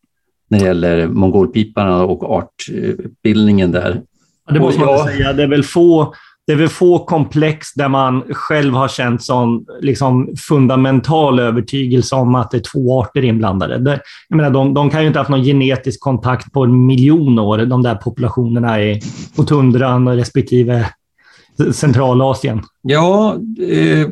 Speaker 3: när det gäller mongolpiparna och artbildningen där.
Speaker 2: Det måste man säga. Det är väl få det är väl få komplex där man själv har känt sån liksom, fundamental övertygelse om att det är två arter inblandade. Det, jag menar, de, de kan ju inte ha haft någon genetisk kontakt på en miljon år, de där populationerna i, på tundran respektive Centralasien.
Speaker 3: Ja, eh,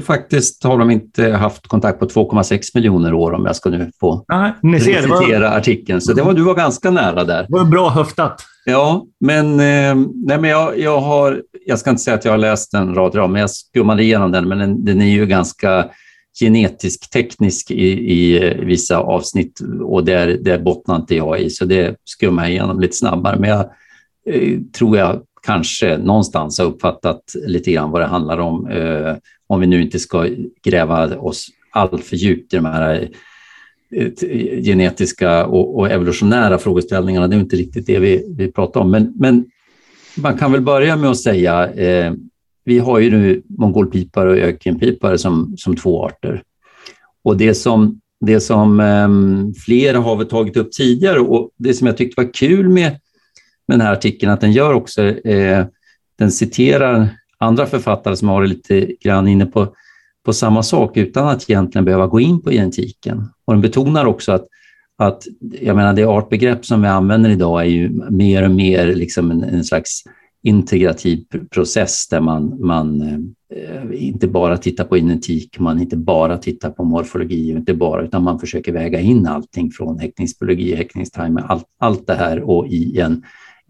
Speaker 3: faktiskt har de inte haft kontakt på 2,6 miljoner år om jag ska nu få
Speaker 2: Nej, ni ser,
Speaker 3: citera var... artikeln. Så det var, du var ganska nära där. Det
Speaker 2: var bra höftat.
Speaker 3: Ja, men, eh, nej, men jag, jag, har, jag ska inte säga att jag har läst den rad rad, men jag skummade igenom den, men den, den är ju ganska genetisk-teknisk i, i, vissa avsnitt och där, där bottnar inte jag i, så det skummar jag igenom lite snabbare. Men jag eh, tror jag kanske någonstans har uppfattat lite grann vad det handlar om, eh, om vi nu inte ska gräva oss allt för djupt i de här eh, genetiska och, och, evolutionära frågeställningarna. Det är inte riktigt det vi, vi pratar om. Men, men man kan väl börja med att säga, eh, vi har ju nu mongolpipare och ökenpipare som, som två arter. Och det som, det som eh, flera har väl tagit upp tidigare och det som jag tyckte var kul med, med den här artikeln, att den gör också, eh, den citerar andra författare som har varit lite grann inne på, på samma sak utan att egentligen behöva gå in på genetiken. Och den betonar också att att jag menar, det artbegrepp som vi använder idag är ju mer och mer liksom en, en slags integrativ process där man, man eh, inte bara tittar på genetik, man inte bara tittar på morfologi, inte bara, utan man försöker väga in allting från häckningsbiologi, häckningstimer, allt, allt det här och i en,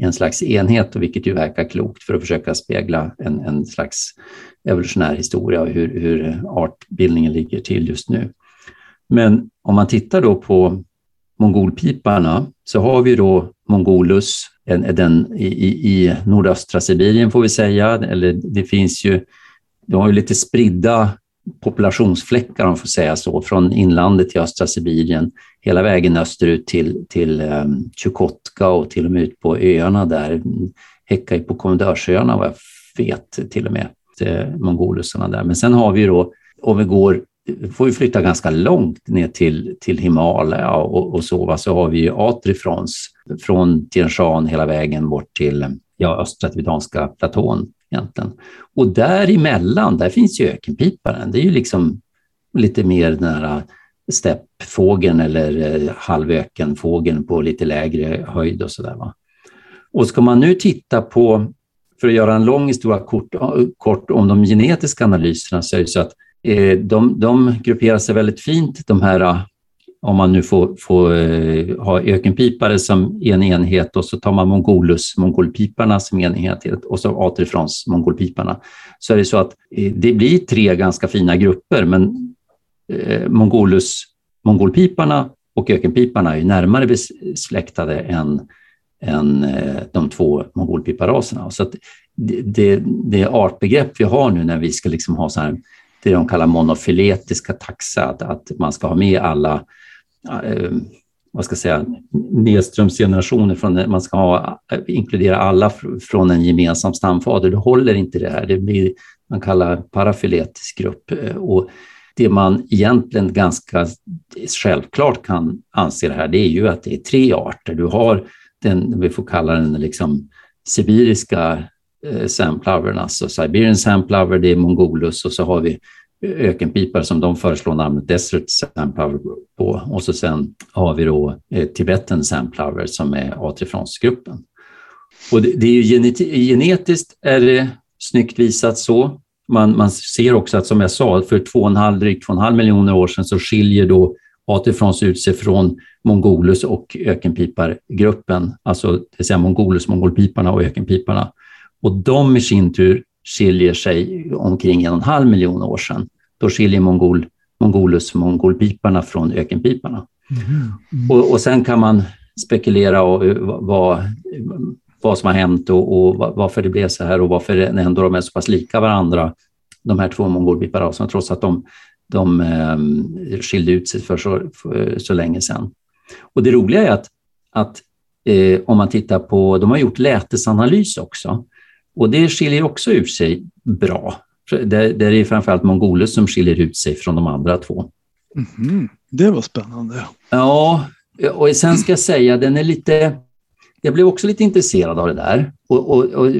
Speaker 3: en slags enhet, vilket ju verkar klokt för att försöka spegla en, en slags evolutionär historia och hur, hur artbildningen ligger till just nu. Men om man tittar då på mongolpiparna så har vi då Mongolus, den i, i nordöstra Sibirien får vi säga, eller det finns ju, de har ju lite spridda populationsfläckar om man får säga så, från inlandet till östra Sibirien, hela vägen österut till, till um, Chukotka och till och med ut på öarna där, häckar på Kommendörsöarna vad jag vet till och med, eh, mongolusarna där. Men sen har vi då, om vi går får vi flytta ganska långt ner till, till Himalaya och, och så, så har vi ju Atrifrons från Tien Shan hela vägen bort till ja, östra tibetanska platån egentligen. Och däremellan, där finns ju ökenpiparen. Det är ju liksom lite mer den här eh, steppfågeln eller eh, halvökenfågeln på lite lägre höjd och sådär. Och ska man nu titta på, för att göra en lång historia kort, eh, kort om de genetiska analyserna, så är det så att de, de grupperar sig väldigt fint, de här, om man nu får, får eh, ha ökenpipare som en enhet och så tar man mongolus, mongolpiparna som en enhet och så atrifrons, mongolpiparna. Så är det så att eh, det blir tre ganska fina grupper, men eh, mongolus, mongolpiparna och ökenpiparna är närmare besläktade än, än eh, de två mongolpiparaserna. Så att det, det, det artbegrepp vi har nu när vi ska liksom ha så här det de kallar monofiletiska taxa, att, att man ska ha med alla Eh, vad ska jag säga, nedströmsgenerationer, från, eh, man ska ha, eh, inkludera alla från en gemensam stamfader. Det håller inte det här. Det blir man kallar parafiletisk grupp. Och det man egentligen ganska självklart kan anse det här, det är ju att det är tre arter. Du har den, vi får kalla den liksom sibiriska eh, samplovern, alltså Siberian samplover, det är Mongolus och så har vi ökenpipare som de föreslår namnet Desert Samplover på. Och så sen har vi då eh, Tibetan Sandplower som är atrifronsgruppen. Och det, det, är ju genetiskt är det snyggt visat så. Man, man ser också att som jag sa, för två och en halv, drygt två och en halv miljoner år sedan så skiljer då Atifrons ut sig från Mongolus och ökenpipargruppen, alltså det vill säga Mongolus, mongolpiparna och ökenpiparna. Och de i sin tur skiljer sig omkring en och en halv miljon år sedan. Då skiljer mongol, mongolus mongolpiparna från ökenpiparna. Mm. Och, och sen kan man spekulera och eh, vad, vad som har hänt och, och, varför det blev så här och varför ändå de är så pass lika varandra, de här två mongolpiparaserna, trots att de, de eh, skilde ut sig för så, för så länge sedan. Och det roliga är att, att eh, om man tittar på, de har gjort lätesanalys också, och det skiljer också ut sig bra. Där, där är det framförallt Mongolus som skiljer ut sig från de andra två.
Speaker 1: Mm, det var spännande.
Speaker 3: Ja, och sen ska jag säga, den är lite... Jag blev också lite intresserad av det där och, och, och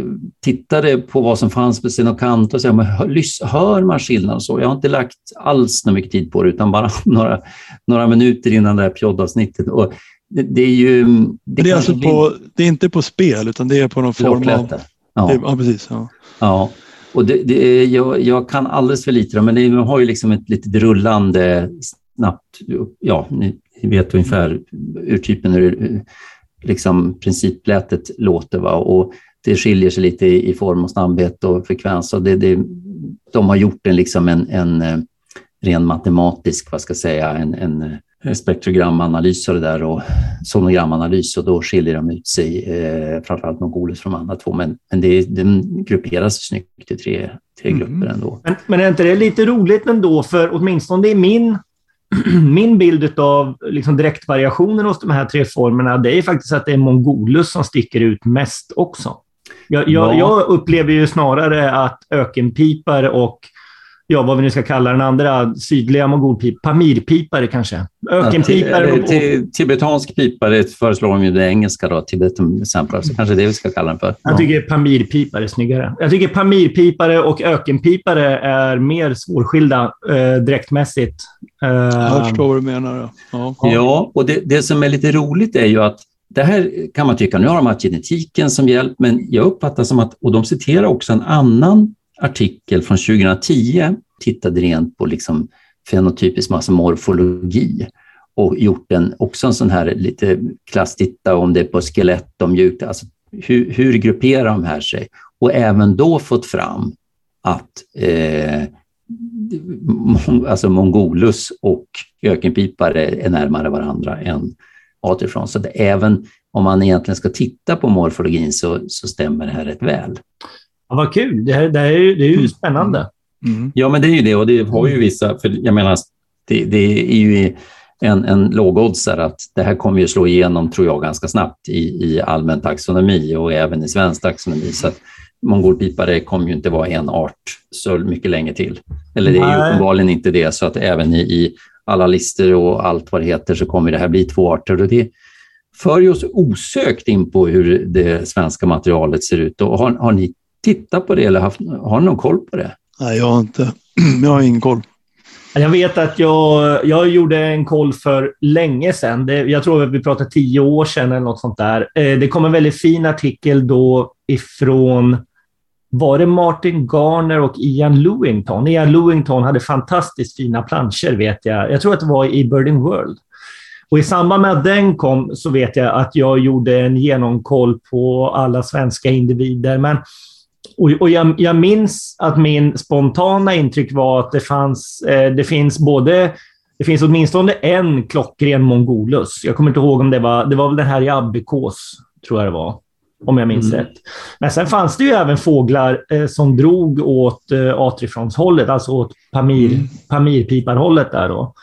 Speaker 3: tittade på vad som fanns på Stenokant och så, men hör, hör man skillnad och så? Jag har inte lagt alls så mycket tid på det, utan bara några, några minuter innan det här poddavsnittet. Och det, det är ju...
Speaker 1: Det, det är alltså på, det är inte på spel, utan det är på någon form av... Ja, ja precis. Ja.
Speaker 3: ja. Och det, det, jag, jag kan alldeles för lite, men det, har ju liksom ett litet rullande snabbt, ja, ni vet ungefär urtypen hur liksom principlätet låter. Va? Och det skiljer sig lite i, form och snabbhet och frekvens. Och det, det, de har gjort en, liksom en, en, ren matematisk, vad ska jag säga, en, en spektrogramanalys och det där och sonogramanalys och då skiljer de ut sig, eh, framförallt Mongolus från de andra två. Men, men det, den grupperas snyggt i tre, tre mm. grupper ändå.
Speaker 2: Men, men är inte det lite roligt ändå, för åtminstone i min min bild av liksom direktvariationen hos de här tre formerna, det är faktiskt att det är Mongolus som sticker ut mest också. Jag, jag, jag upplever ju snarare att ökenpipare och ja, vad vi nu ska kalla den andra sydliga mongolpipare, pamirpipare kanske. Ökenpipare.
Speaker 3: Ja, och, tibetansk pipare föreslår de ju det engelska då, tibetan sampler, så kanske det vi ska kalla den för.
Speaker 2: Jag tycker pamirpipare är snyggare. Jag tycker pamirpipare och ökenpipare är mer svårskilda eh, direktmässigt.
Speaker 1: Eh, jag förstår vad du menar.
Speaker 3: Ja, ja och det, det som är lite roligt är ju att det här kan man tycka, nu har de haft genetiken som hjälp, men jag uppfattar som att, och de citerar också en annan artikel från 2010, tittade rent på liksom fenotypisk massa morfologi och gjort en, också en sån här lite klass, titta om det är på skelett och mjukt, alltså hur, hur grupperar de här sig? Och även då fått fram att eh, alltså mongolus och ökenpipare är närmare varandra än atrifrån. Så även om man egentligen ska titta på morfologin så, så stämmer det här rätt väl.
Speaker 2: Ja, vad kul. Det, här, det, här är, ju, det är ju mm. spännande.
Speaker 3: Mm. Ja, men det är ju det och det har ju vissa, för jag menar, det, det är ju en, en lågoddsare att det här kommer ju slå igenom, tror jag, ganska snabbt i, i allmän taxonomi och även i svensk taxonomi. Så att mongolpipare kommer ju inte vara en art så mycket länge till. Eller det är ju uppenbarligen inte det, så att även i, i alla listor och allt vad det heter så kommer det här bli två arter. Och det för oss osökt in på hur det svenska materialet ser ut. Och har, har ni tittat på det eller haft, har ni någon koll på det?
Speaker 1: Nej, jag har inte. Jag har ingen koll.
Speaker 2: Jag vet att jag, jag gjorde en koll för länge sedan. Det, jag tror att vi pratade tio år sedan eller något sånt där. Eh, det kom en väldigt fin artikel då ifrån var det Martin Garner och Ian Lewington? Ian Lewington hade fantastiskt fina planscher, vet jag. Jag tror att det var i Birding World. Och I samband med att den kom så vet jag att jag gjorde en genomkoll på alla svenska individer. Men och, och jag, jag, minns att min spontana intryck var att det fanns, eh, det finns både det finns åtminstone en klockren mongolus. Jag kommer inte ihåg om det var, det var väl den här i abbekås, tror jag det var. Om jag minns mm. rätt. Men sen fanns det ju även fåglar eh, som drog åt eh, atrifronshållet, alltså åt pamir, mm. pamirpiparhållet där då.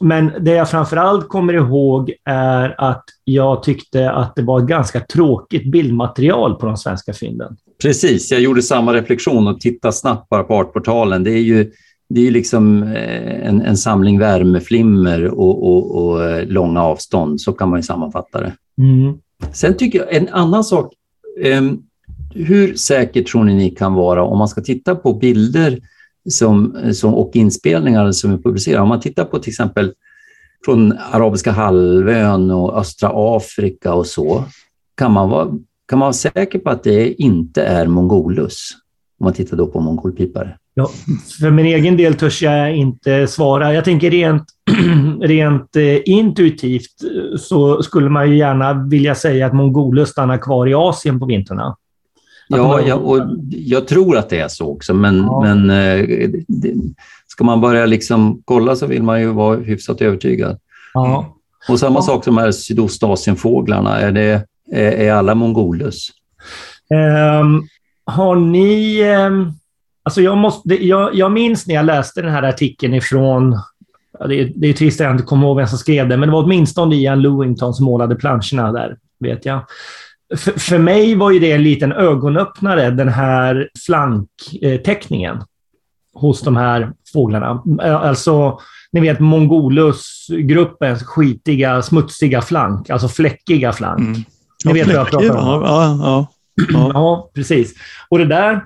Speaker 2: Men det jag framförallt kommer ihåg är att jag tyckte att det var ett ganska tråkigt bildmaterial på de svenska fynden.
Speaker 3: Precis, jag gjorde samma reflektion och tittade snabbt bara på Artportalen. Det är ju det är liksom eh, en, en samling värmeflimmer och, och, och, eh, långa avstånd, så kan man ju sammanfatta det. Mm. Sen tycker jag en annan sak. Um, hur säkert tror ni ni kan vara om man ska titta på bilder som, som, och inspelningar som är publicerade? Om man tittar på till exempel från Arabiska halvön och östra Afrika och så, kan man vara kan man vara säker på att det inte är mongolus? Om man tittar då på mongolpipare.
Speaker 2: Ja, för min egen del törs jag inte svara. Jag tänker rent, rent eh, intuitivt eh, så skulle man ju gärna vilja säga att mongolus stannar kvar i Asien på vintrarna.
Speaker 3: Ja, ja, och jag tror att det är så också, men, ja. men eh, det, ska man börja liksom kolla så vill man ju vara hyfsat övertygad. Ja. Och samma ja. sak som de här Sydostasienfåglarna. Är det, är alla mongolus?
Speaker 2: Um, har ni... Um, alltså jag, måste, jag, jag minns när jag läste den här artikeln ifrån det är, det är trist att jag inte kommer ihåg vem som skrev det, men det var åtminstone Ian Lewington som målade planscherna där, vet jag. För, för mig var ju det en liten ögonöppnare, den här flankteckningen hos de här fåglarna. Alltså, ni vet Mongolus-gruppens skitiga, smutsiga flank, alltså fläckiga flank. Mm. Ni vet vad jag pratar om? Ja, ja, ja. ja, precis. Och det där,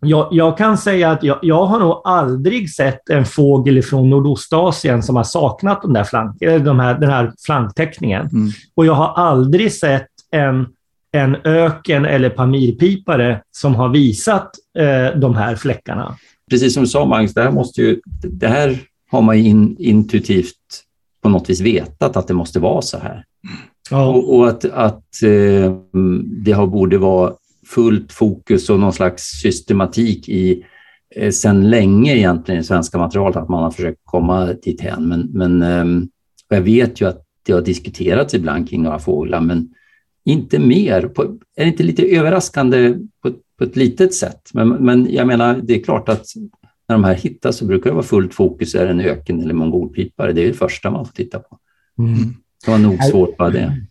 Speaker 2: jag, jag kan säga att jag, jag, har nog aldrig sett en fågel från Nordostasien som har saknat de där flank, de här, den här flankteckningen. Mm. Och jag har aldrig sett en, en öken eller pamirpipare som har visat eh, de här fläckarna.
Speaker 3: Precis som du sa Magnus, det här, måste ju, det här har man in, intuitivt på något vis vetat att det måste vara så här. Ja. Och, och, att, att eh, det har, borde vara fullt fokus och någon slags systematik i eh, sedan länge egentligen i svenska materialet att man har försökt komma dit hän. Men, men eh, jag vet ju att det har diskuterats ibland kring några fåglar, men inte mer. På, är det inte lite överraskande på, på ett litet sätt? Men, men jag menar, det är klart att när de här hittas så brukar det vara fullt fokus, är det en öken eller mongolpipare? Det är det första man får titta på. Mm. Det var nog svårt bara det.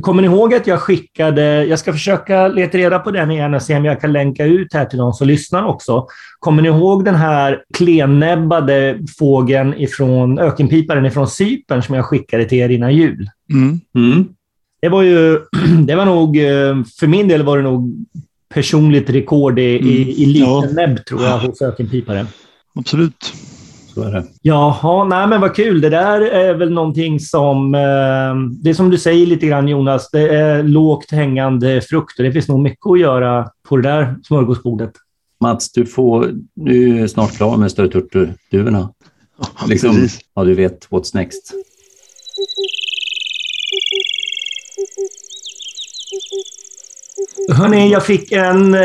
Speaker 2: Kommer ni ihåg att jag skickade, jag ska försöka leta reda på den igen och se om jag kan länka ut här till de som lyssnar också. Kommer ni ihåg den här klennäbbade fågeln ifrån ökenpiparen ifrån Cypern som jag skickade till er innan jul? Mm. Mm. Det var ju, det var nog, eh, för min del var det nog personligt rekord i, mm. i, i liten ja. näbb tror jag hos ökenpiparen.
Speaker 1: Absolut.
Speaker 3: Så är det.
Speaker 2: Jaha, nej men vad kul. Det där är väl någonting som... Eh, det är som du säger lite grann Jonas, det är lågt hängande frukter. Det finns nog mycket att göra på det där smörgåsbordet.
Speaker 3: Mats, du, får, du är snart klar med Större Turturduvorna. Ja, liksom, ja, du vet what's next.
Speaker 2: Hörrni, jag fick en eh,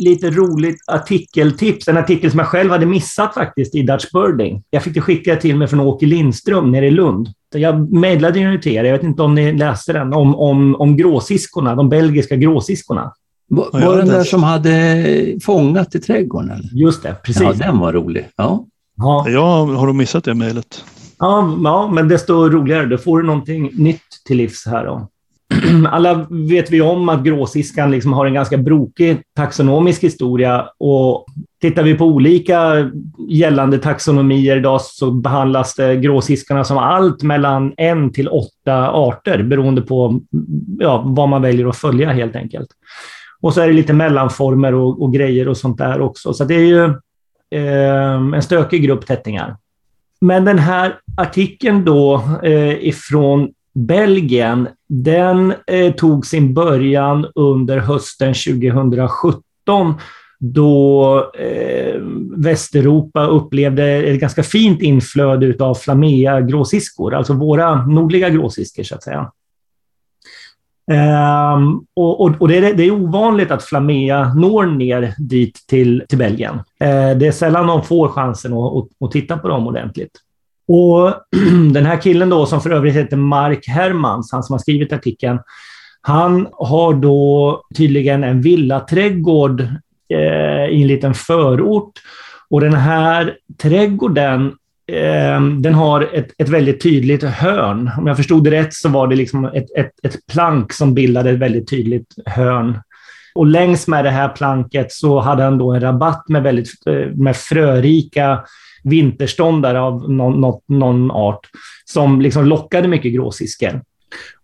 Speaker 2: lite roligt artikeltips. En artikel som jag själv hade missat faktiskt i Dutch Birding. Jag fick det skickat till mig från Åke Lindström nere i Lund. Jag mejlade den till er. Jag vet inte om ni läste den. Om, om, om gråsiskorna, de belgiska gråsiskorna.
Speaker 3: Var, var den där som hade fångat i trädgården? Eller?
Speaker 2: Just det, precis. Ja,
Speaker 3: den var rolig. Ja.
Speaker 1: Ja. Jag har nog missat det mejlet.
Speaker 2: Ja, ja, men desto roligare. Då får du någonting nytt till livs här. Då. alla vet vi om att gråsiskan liksom har en ganska brokig taxonomisk historia. Och tittar vi på olika gällande taxonomier idag så behandlas det gråsiskarna som allt mellan en till åtta arter beroende på ja, vad man väljer att följa helt enkelt. Och så är det lite mellanformer och, och grejer och sånt där också. Så det är ju eh, en stökig grupp tättingar. Men den här artikeln då eh, ifrån Belgien, den eh, tog sin början under hösten 2017 då eh, Västeuropa upplevde ett ganska fint inflöde av flamea gråsiskor, alltså våra nordliga gråsiskor så att säga. Um, och, och, och det, är, det, är, ovanligt att Flamea når ner dit till, till Belgien. Uh, det är sällan de får chansen att, att, att titta på dem ordentligt. Och den här killen då, som för övrigt heter Mark Hermans, han som har skrivit artikeln, han har då tydligen en villaträdgård eh, i en liten förort. Och den här trädgården eh, den har ett, ett väldigt tydligt hörn. Om jag förstod det rätt så var det liksom ett, ett, ett plank som bildade ett väldigt tydligt hörn. Och längs med det här planket så hade han då en rabatt med, väldigt, eh, med frörika vinterståndare av någon, någon, någon art som liksom lockade mycket gråsiskor.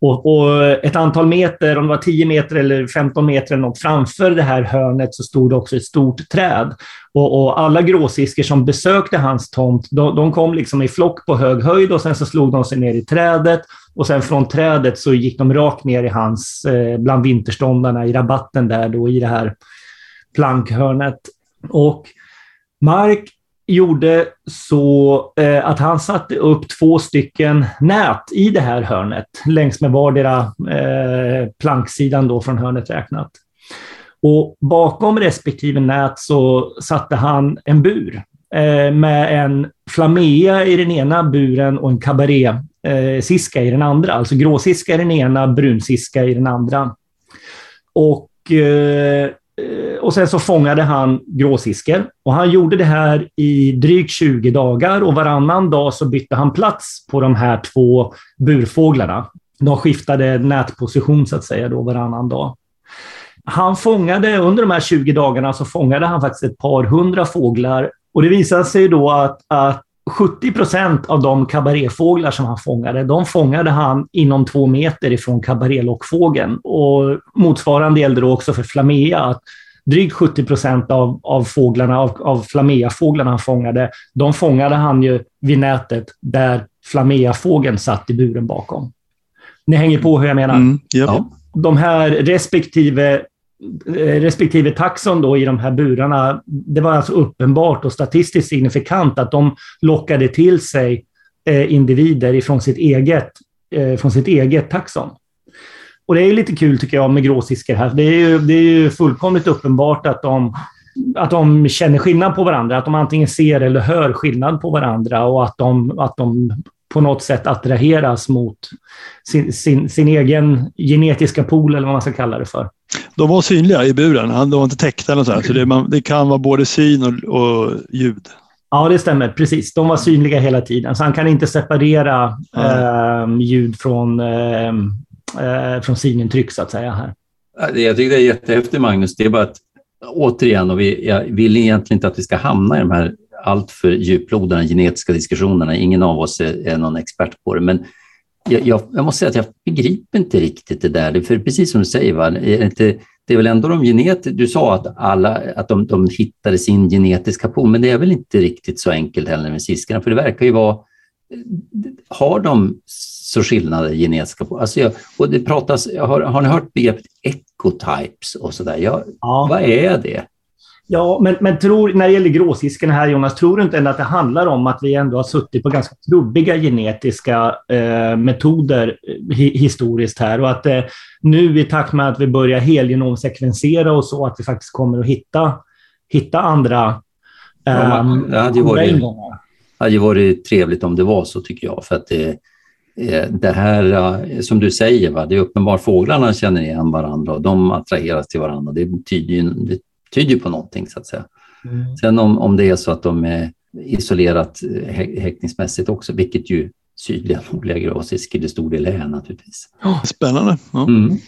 Speaker 2: Och, och, ett antal meter, om det var 10 meter eller 15 meter eller något, framför det här hörnet så stod det också ett stort träd. Och, och alla gråsiskor som besökte hans tomt, de, de, kom liksom i flock på hög höjd och sen så slog de sig ner i trädet. Och sen från trädet så gick de rakt ner i hans, eh, bland vinterståndarna i rabatten där då i det här plankhörnet. Och Mark gjorde så eh, att han satte upp två stycken nät i det här hörnet längs med vardera eh, planksidan då från hörnet räknat. Och bakom respektive nät så satte han en bur eh, med en flamea i den ena buren och en cabaret eh, siska i den andra. Alltså gråsiska i den ena, brunsiska i den andra. Och Eh, Eh, och sen så fångade han gråsiskor. Och han gjorde det här i drygt 20 dagar och varannan dag så bytte han plats på de här två burfåglarna. De skiftade nätposition så att säga då varannan dag. Han fångade, under de här 20 dagarna så fångade han faktiskt ett par hundra fåglar och det visade sig då att, att 70 procent av de kabaréfåglar som han fångade, de fångade han inom två meter ifrån kabarélockfågeln. Och motsvarande gällde då också för flamea. Att drygt 70 procent av, av fåglarna, av, av flameafåglarna han fångade, de fångade han ju vid nätet där flameafågeln satt i buren bakom. Ni hänger på hur jag menar? Mm, ja. De här respektive Eh, respektive taxon då i de här burarna, det var alltså uppenbart och statistiskt signifikant att de lockade till sig eh, individer ifrån sitt eget, eh, från sitt eget taxon. Och det är lite kul tycker jag med gråsiskor här. Det är ju, det är ju fullkomligt uppenbart att de att de känner skillnad på varandra. Att de antingen ser eller hör skillnad på varandra och att de, att de på något sätt attraheras mot sin, sin, sin egen genetiska pool, eller vad man ska kalla det för.
Speaker 1: De var synliga i buren, de var inte täckta eller så, här, så det, man, det, kan vara både syn och, och, ljud.
Speaker 2: Ja, det stämmer. Precis. De var synliga hela tiden, så han kan inte separera eh, ljud från, eh, eh, från synintryck, så att säga. här.
Speaker 3: Jag tycker det är jättehäftigt, Magnus. Det är bara att, återigen, och vi, jag vill egentligen inte att vi ska hamna i de här alltför djuplodande genetiska diskussionerna. Ingen av oss är, är någon expert på det, men jag, jag, jag, måste säga att jag begriper inte riktigt det där. För precis som du säger, va? Det, det är väl ändå de genetiska... Du sa att, alla, att de, de hittade sin genetiska pool, men det är väl inte riktigt så enkelt heller med siskarna, för det verkar ju vara... Har de så skillnader genetiska pool? Alltså jag, och det pratas, har, har ni hört begreppet ecotypes och sådär? Ja, Vad är det?
Speaker 2: Ja, men, men tror, när det gäller gråsisken här Jonas, tror du inte ändå att det handlar om att vi ändå har suttit på ganska trubbiga genetiska eh, metoder eh, hi, historiskt här och att eh, nu i takt med att vi börjar helgenomsekvensera och så, att vi faktiskt kommer att hitta, hitta andra, eh, ja,
Speaker 3: det hade varit, ingångar? Det hade varit trevligt om det var så, tycker jag. För att det, eh, det här, som du säger, va, det är uppenbart fåglarna känner igen varandra och de attraheras till varandra. Det betyder ju, det tyder på någonting så att säga. Mm. Sen om, om det är så att de är isolerat häktningsmässigt också, vilket ju sydliga nordliga gråsisk till stor del är naturligtvis.
Speaker 1: Oh, spännande. Ja. Mm.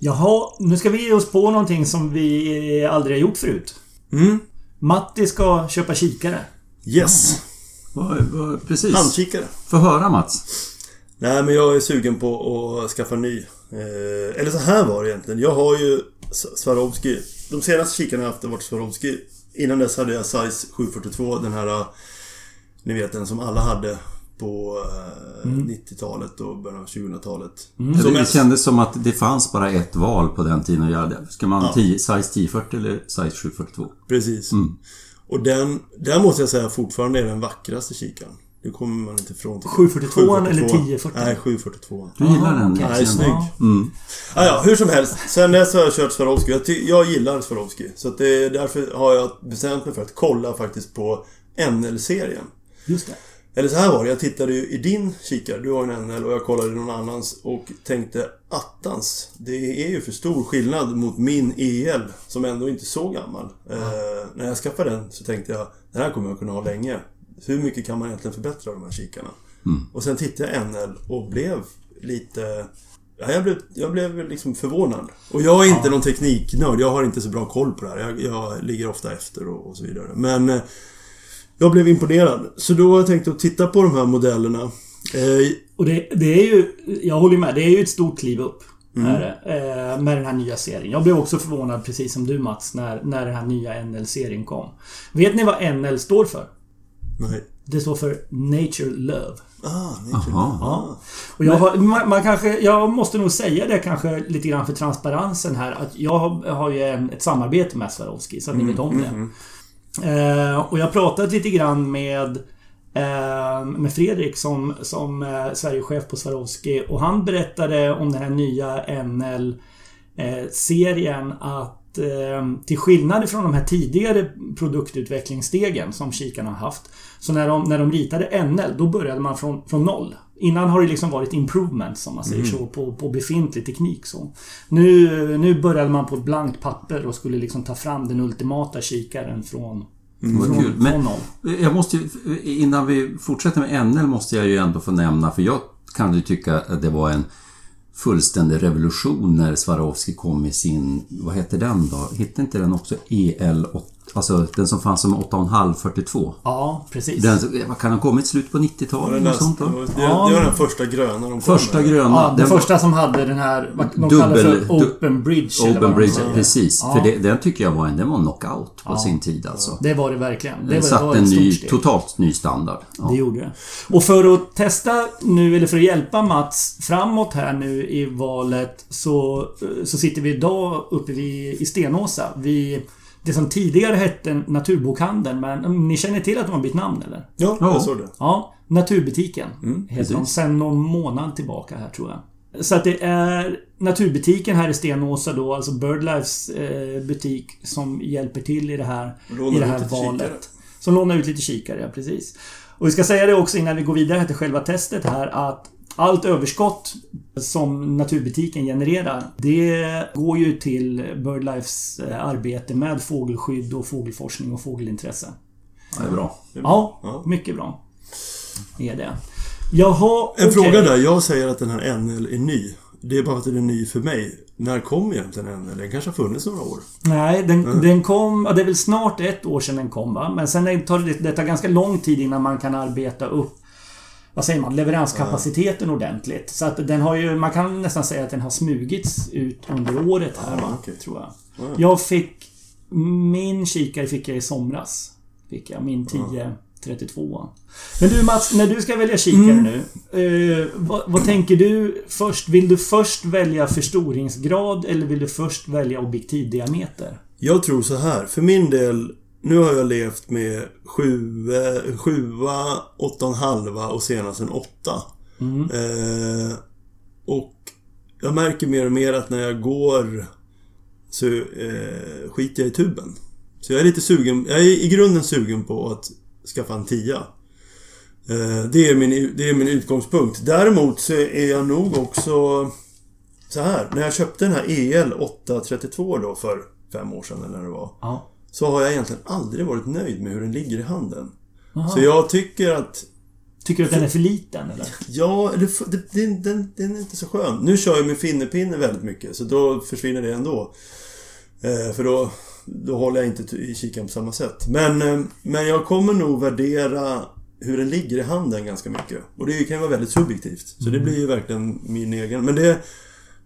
Speaker 2: Jaha, nu ska vi ge oss på någonting som vi aldrig har gjort förut. Mm. Matti ska köpa kikare.
Speaker 5: Yes.
Speaker 6: Precis.
Speaker 5: Handkikare.
Speaker 6: Få höra Mats.
Speaker 5: Nej men jag är sugen på att skaffa ny. Eh, eller så här var det egentligen. Jag har ju Swarovski. De senaste kikarna jag haft har varit Swarovski. Innan dess hade jag Size 742. Den här... Ni vet den som alla hade på eh, mm. 90-talet och början av 2000-talet.
Speaker 6: Mm. det ett... kändes som att det fanns bara ett val på den tiden göra det. Ska man ja. 10, size 1040 eller size 742?
Speaker 5: Precis. Mm. Och den, den måste jag säga fortfarande är den vackraste kikaren. Det kommer man inte ifrån.
Speaker 2: 742 eller 1040?
Speaker 5: Nej, 742.
Speaker 6: Du gillar den?
Speaker 5: Okay. Nej, snygg. Mm. Ah, ja, hur som helst. Sen dess har jag kört Swarovski. Jag, jag gillar Swarovski. Så att det, därför har jag bestämt mig för att kolla faktiskt på NL-serien.
Speaker 2: Just det.
Speaker 5: Eller så här var det, jag tittade ju i din kikare, du har en NL och jag kollade i någon annans och tänkte attans, det är ju för stor skillnad mot min EL som ändå inte är så gammal. Mm. Eh, när jag skaffade den så tänkte jag, den här kommer jag kunna ha länge. Hur mycket kan man egentligen förbättra de här kikarna? Mm. Och sen tittade jag NL och blev lite... Ja, jag blev, jag blev liksom förvånad. Och jag är inte ja. någon tekniknörd. Jag har inte så bra koll på det här. Jag, jag ligger ofta efter och, och så vidare. Men eh, jag blev imponerad. Så då har jag tänkt att titta på de här modellerna.
Speaker 2: Eh, och det, det, är ju, jag håller med, det är ju ett stort kliv upp. Mm. Här, eh, med den här nya serien. Jag blev också förvånad, precis som du Mats, när, när den här nya NL-serien kom. Vet ni vad NL står för?
Speaker 5: Nej.
Speaker 2: Det står för Nature Love.
Speaker 5: Ah, nature.
Speaker 2: Ja. Och jag, har, man, man, kanske, jag måste nog säga det kanske lite grann för transparensen här. Att jag har, har ju ett samarbete med Swarovski, så att mm, ni vet om det. Mm, Eh, och jag har pratat lite grann med eh, med Fredrik som, som eh, Sverigechef på Swarovski och han berättade om den här nya NL-serien eh, att eh, till skillnad från de här tidigare produktutvecklingsstegen som kikarna har haft så när de, när de ritade NL då började man från, från noll. Innan har det liksom varit improvements, som man säger mm. så, på, på befintlig teknik. Så. Nu, nu började man på ett blankt papper och skulle liksom ta fram den ultimata kikaren från,
Speaker 6: Mm. Från, kul. Men jag måste innan vi fortsätter med NL måste jag ju ändå få nämna, för jag kan ju tycka att det var en fullständig revolution när Swarovski kom med sin, vad heter den då? Hette inte den också EL8? Alltså den som fanns som 8,542.
Speaker 2: Ja, precis.
Speaker 6: Den, vad kan ha kommit i slutet på 90-talet? Ja, sånt
Speaker 5: då? Det, det var den första gröna de
Speaker 6: Första
Speaker 5: med.
Speaker 6: gröna.
Speaker 2: Ja, den, den första som hade den här, vad de dubbel, kallar för Open Bridge.
Speaker 6: Open Bridge, precis. Ja. För det, den tycker jag var en, den var knockout på ja. sin tid alltså.
Speaker 2: Det var det verkligen. Det
Speaker 6: den
Speaker 2: var,
Speaker 6: satte en ny, totalt ny standard.
Speaker 2: Ja. Det gjorde det. Och för att testa nu, eller för att hjälpa Mats framåt här nu i valet så, så sitter vi idag uppe vid, i Stenåsa. Vi det som tidigare hette Naturbokhandeln, men ni känner till att de har bytt namn eller?
Speaker 5: Ja, jag såg det.
Speaker 2: Ja, Naturbutiken
Speaker 5: Mm,
Speaker 2: heter de sen någon månad tillbaka här tror jag. Så att det är Naturbutiken här i Stenåsa då, alltså Birdlifes eh, butik som hjälper till i det här,
Speaker 5: Lånar
Speaker 2: i det här valet.
Speaker 5: kikare.
Speaker 2: Som lånar ut lite kikare, ja precis. Och vi ska säga det också innan vi går vidare här till själva testet här att allt överskott som naturbutiken genererar, det går ju till Birdlifes eh, arbete med fågelskydd och fågelforskning och fågelintresse.
Speaker 3: Ja, det är bra.
Speaker 2: Ja, mycket bra. Det är det. Jaha,
Speaker 5: En
Speaker 2: okej.
Speaker 5: fråga där. Jag säger att den här NL är ny. Det är bara att den är ny för mig. När kom egentligen NL? Den kanske har funnits några år.
Speaker 2: Nej, den, den kom... Det är väl snart ett år sedan den kom va? Men sen tar det, det tar ganska lång tid innan man kan arbeta upp vad säger man, leveranskapaciteten ordentligt. Så att den har ju, man kan nästan säga att den har smugits ut under året här va,
Speaker 5: okej.
Speaker 2: tror jag.
Speaker 5: Ja.
Speaker 2: Jag fick... Min kikare fick jag i somras. Fick jag, min 1032. Men du Mats, när du ska välja kikare
Speaker 5: Mm.
Speaker 2: nu. Eh, vad, vad tänker du först? Vill du först välja förstoringsgrad eller vill du först välja objektivdiameter?
Speaker 5: Jag tror så här. För min del. Nu har jag levt med sju, sjua, åtta och en halva och senast en åtta.
Speaker 2: Mm.
Speaker 5: Eh, och jag märker mer och mer att när jag går så eh, skiter jag i tuben. Så jag är lite sugen, jag är i grunden sugen på att skaffa en tia. Eh, det, är min, det är min utgångspunkt. Däremot så är jag nog också så här. När jag köpte den här EL 832 då för fem år sedan eller när det var.
Speaker 2: Ja.
Speaker 5: Så har jag egentligen aldrig varit nöjd med hur den ligger i handen.
Speaker 2: Aha.
Speaker 5: Så jag tycker att
Speaker 2: Tycker du att den är för liten eller?
Speaker 5: Ja, det, det, den, den, den är inte så skön. Nu kör jag med finnepinne väldigt mycket, så då försvinner det ändå. Eh, för då, då håller jag inte i kikaren på samma sätt. Men, eh, men jag kommer nog värdera hur den ligger i handen ganska mycket. Och det kan ju vara väldigt subjektivt. Så det blir ju verkligen min egen. Men det,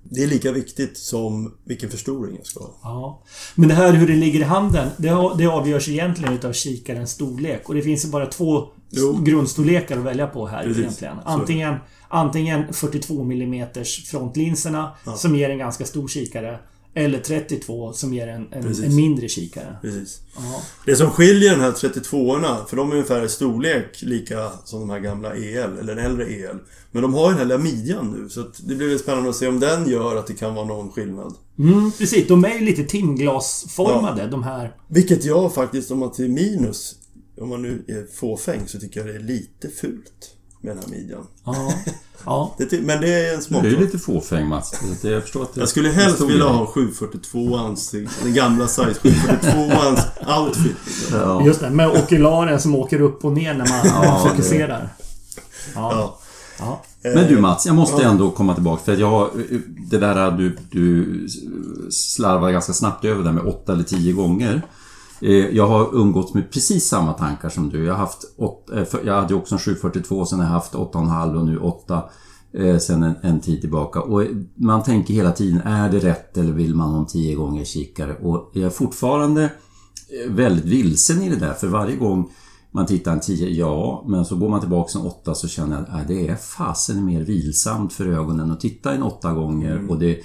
Speaker 5: det är lika viktigt som vilken förstoring jag ska ha.
Speaker 2: Ja. Men det här hur det ligger i handen, det, avgörs egentligen utav kikarens storlek. Och det finns bara två
Speaker 5: Jo.
Speaker 2: grundstorlekar att välja på här
Speaker 5: Precis.
Speaker 2: egentligen. Antingen, antingen 42 mm frontlinserna som ger en ganska stor kikare. Eller 32 som ger en, en, en mindre kikare.
Speaker 5: Precis.
Speaker 2: Ja.
Speaker 5: Det som skiljer den här 32orna, för de är ungefär i storlek lika som de här gamla EL, eller den äldre EL. Men de har ju den här lilla midjan nu, så det blir väl spännande att se om den gör att det kan vara någon skillnad.
Speaker 2: Mm, precis. De är ju lite timglasformade de här.
Speaker 5: Vilket jag faktiskt, om man till minus, om man nu är fåfäng, så tycker jag det är lite fult med den här midjan.
Speaker 2: Ja. ja.
Speaker 5: Det, men det är en
Speaker 3: Du är lite fåfäng Mats. Jag förstår att det
Speaker 5: Jag skulle helst vilja ha 742ans, den gamla size 742ans outfit.
Speaker 3: det. Ja.
Speaker 2: Just det, med okularen som åker upp och ner när man
Speaker 3: Ja,
Speaker 2: fokuserar. Ja.
Speaker 5: Ja.
Speaker 2: ja.
Speaker 3: Men du Mats, jag måste
Speaker 5: Ja.
Speaker 3: ändå komma tillbaka för jag... Det där att du, du slarvar ganska snabbt över det med åtta eller tio gånger. Eh, Jag har umgåtts med precis samma tankar som du. Jag, har haft åt, eh, jag hade också en 742, sen har jag haft 8,5 och nu 8 eh, sen en, en tid tillbaka. Och man tänker hela tiden, är det rätt eller vill man ha en 10 gånger kikare? Och jag är fortfarande väldigt vilsen i det där, för varje gång man tittar en 10, ja, men så går man tillbaka en 8 så känner jag att det är fasen mer vilsamt för ögonen att titta en 8 gånger och det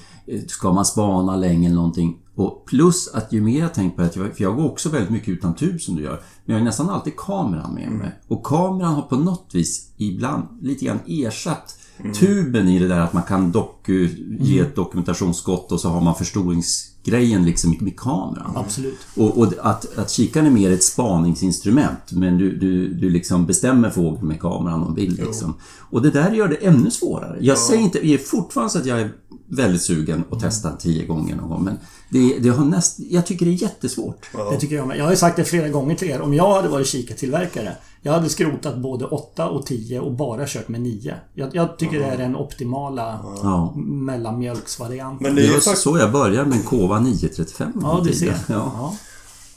Speaker 3: ska man spana länge eller någonting. Och plus att ju mer jag tänker på det, för jag går också väldigt mycket utan tub som du gör, men jag har nästan alltid kameran med mig. Och kameran har på något vis ibland lite grann ersatt tuben i det där att man kan doku, ge ett dokumentationsskott och så har man förstoringsgrejen liksom i- med kameran.
Speaker 2: Absolut.
Speaker 3: Och, och att, att kikaren är mer ett spaningsinstrument men du, du, du liksom bestämmer fågeln med kameran och bild liksom. Och det där gör det ännu svårare. Jag säger inte, jag är fortfarande så att jag är väldigt sugen att testa tio gånger någon gång men det, det har näst, jag tycker det är jättesvårt.
Speaker 2: Det tycker jag med. Jag har ju sagt det flera gånger till er. Om jag hade varit kikartillverkare. Jag hade skrotat både 8 och 10 och bara kört med 9. Jag, jag tycker det är den optimala
Speaker 3: Ja.
Speaker 2: mellanmjölksvarianten.
Speaker 5: Men det
Speaker 3: Det
Speaker 5: är
Speaker 3: var
Speaker 5: ju faktiskt...
Speaker 3: så jag började med en Kova 935 en
Speaker 2: Ja, du ser.
Speaker 3: Ja.
Speaker 2: Ja.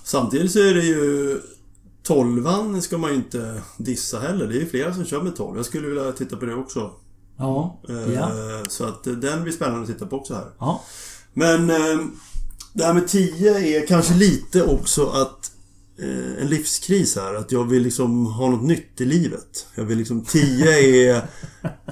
Speaker 5: Samtidigt så är det ju... 12 ska man ju inte dissa heller. Det är ju flera som kör med 12. Jag skulle vilja titta på det också.
Speaker 2: Ja.
Speaker 5: Eh,
Speaker 2: Ja.
Speaker 5: Så att eh, den blir spännande att titta på också här.
Speaker 2: ja.
Speaker 5: Men eh, det här med 10 är kanske lite också att eh, en livskris här. Att jag vill liksom ha något nytt i livet. Jag vill liksom 10 är...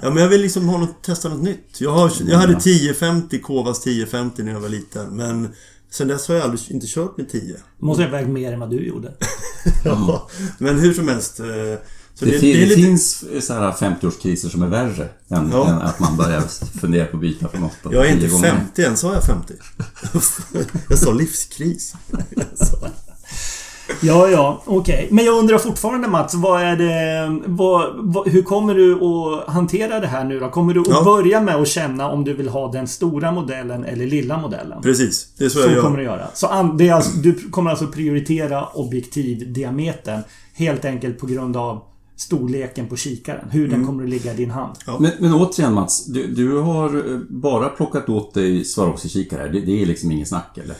Speaker 5: Ja men jag vill liksom ha något, testa något nytt. Jag, har, jag hade 1050, Kovas 1050 när jag var liten. Men Sen dess har jag aldrig inte kört med 10.
Speaker 2: Måste jag vägt mer än vad du gjorde.
Speaker 5: ja, men hur som helst. Så
Speaker 3: Det,
Speaker 5: det, det är
Speaker 3: det
Speaker 5: lite...
Speaker 3: finns så här 50-årskriser som är värre än,
Speaker 5: Ja.
Speaker 3: än att man börjar fundera på att byta från 8
Speaker 5: Jag är inte 50 än, sa jag 50? jag sa livskris.
Speaker 2: Ja, ja, okej. Men jag undrar fortfarande Mats, vad är det... Vad, vad, hur kommer du att hantera det här nu då? Kommer du att
Speaker 5: Ja.
Speaker 2: börja med att känna om du vill ha den stora modellen eller lilla modellen?
Speaker 5: Precis, det är så,
Speaker 2: Så
Speaker 5: jag
Speaker 2: kommer
Speaker 5: gör.
Speaker 2: du göra. Så an, det är alltså, du kommer alltså prioritera objektivdiametern helt enkelt på grund av storleken på kikaren. Hur
Speaker 5: Mm.
Speaker 2: den kommer att ligga i din hand.
Speaker 3: Men, men återigen Mats, du, du har eh, bara plockat åt dig Swarovski-kikare. Det, det är liksom ingen snack eller?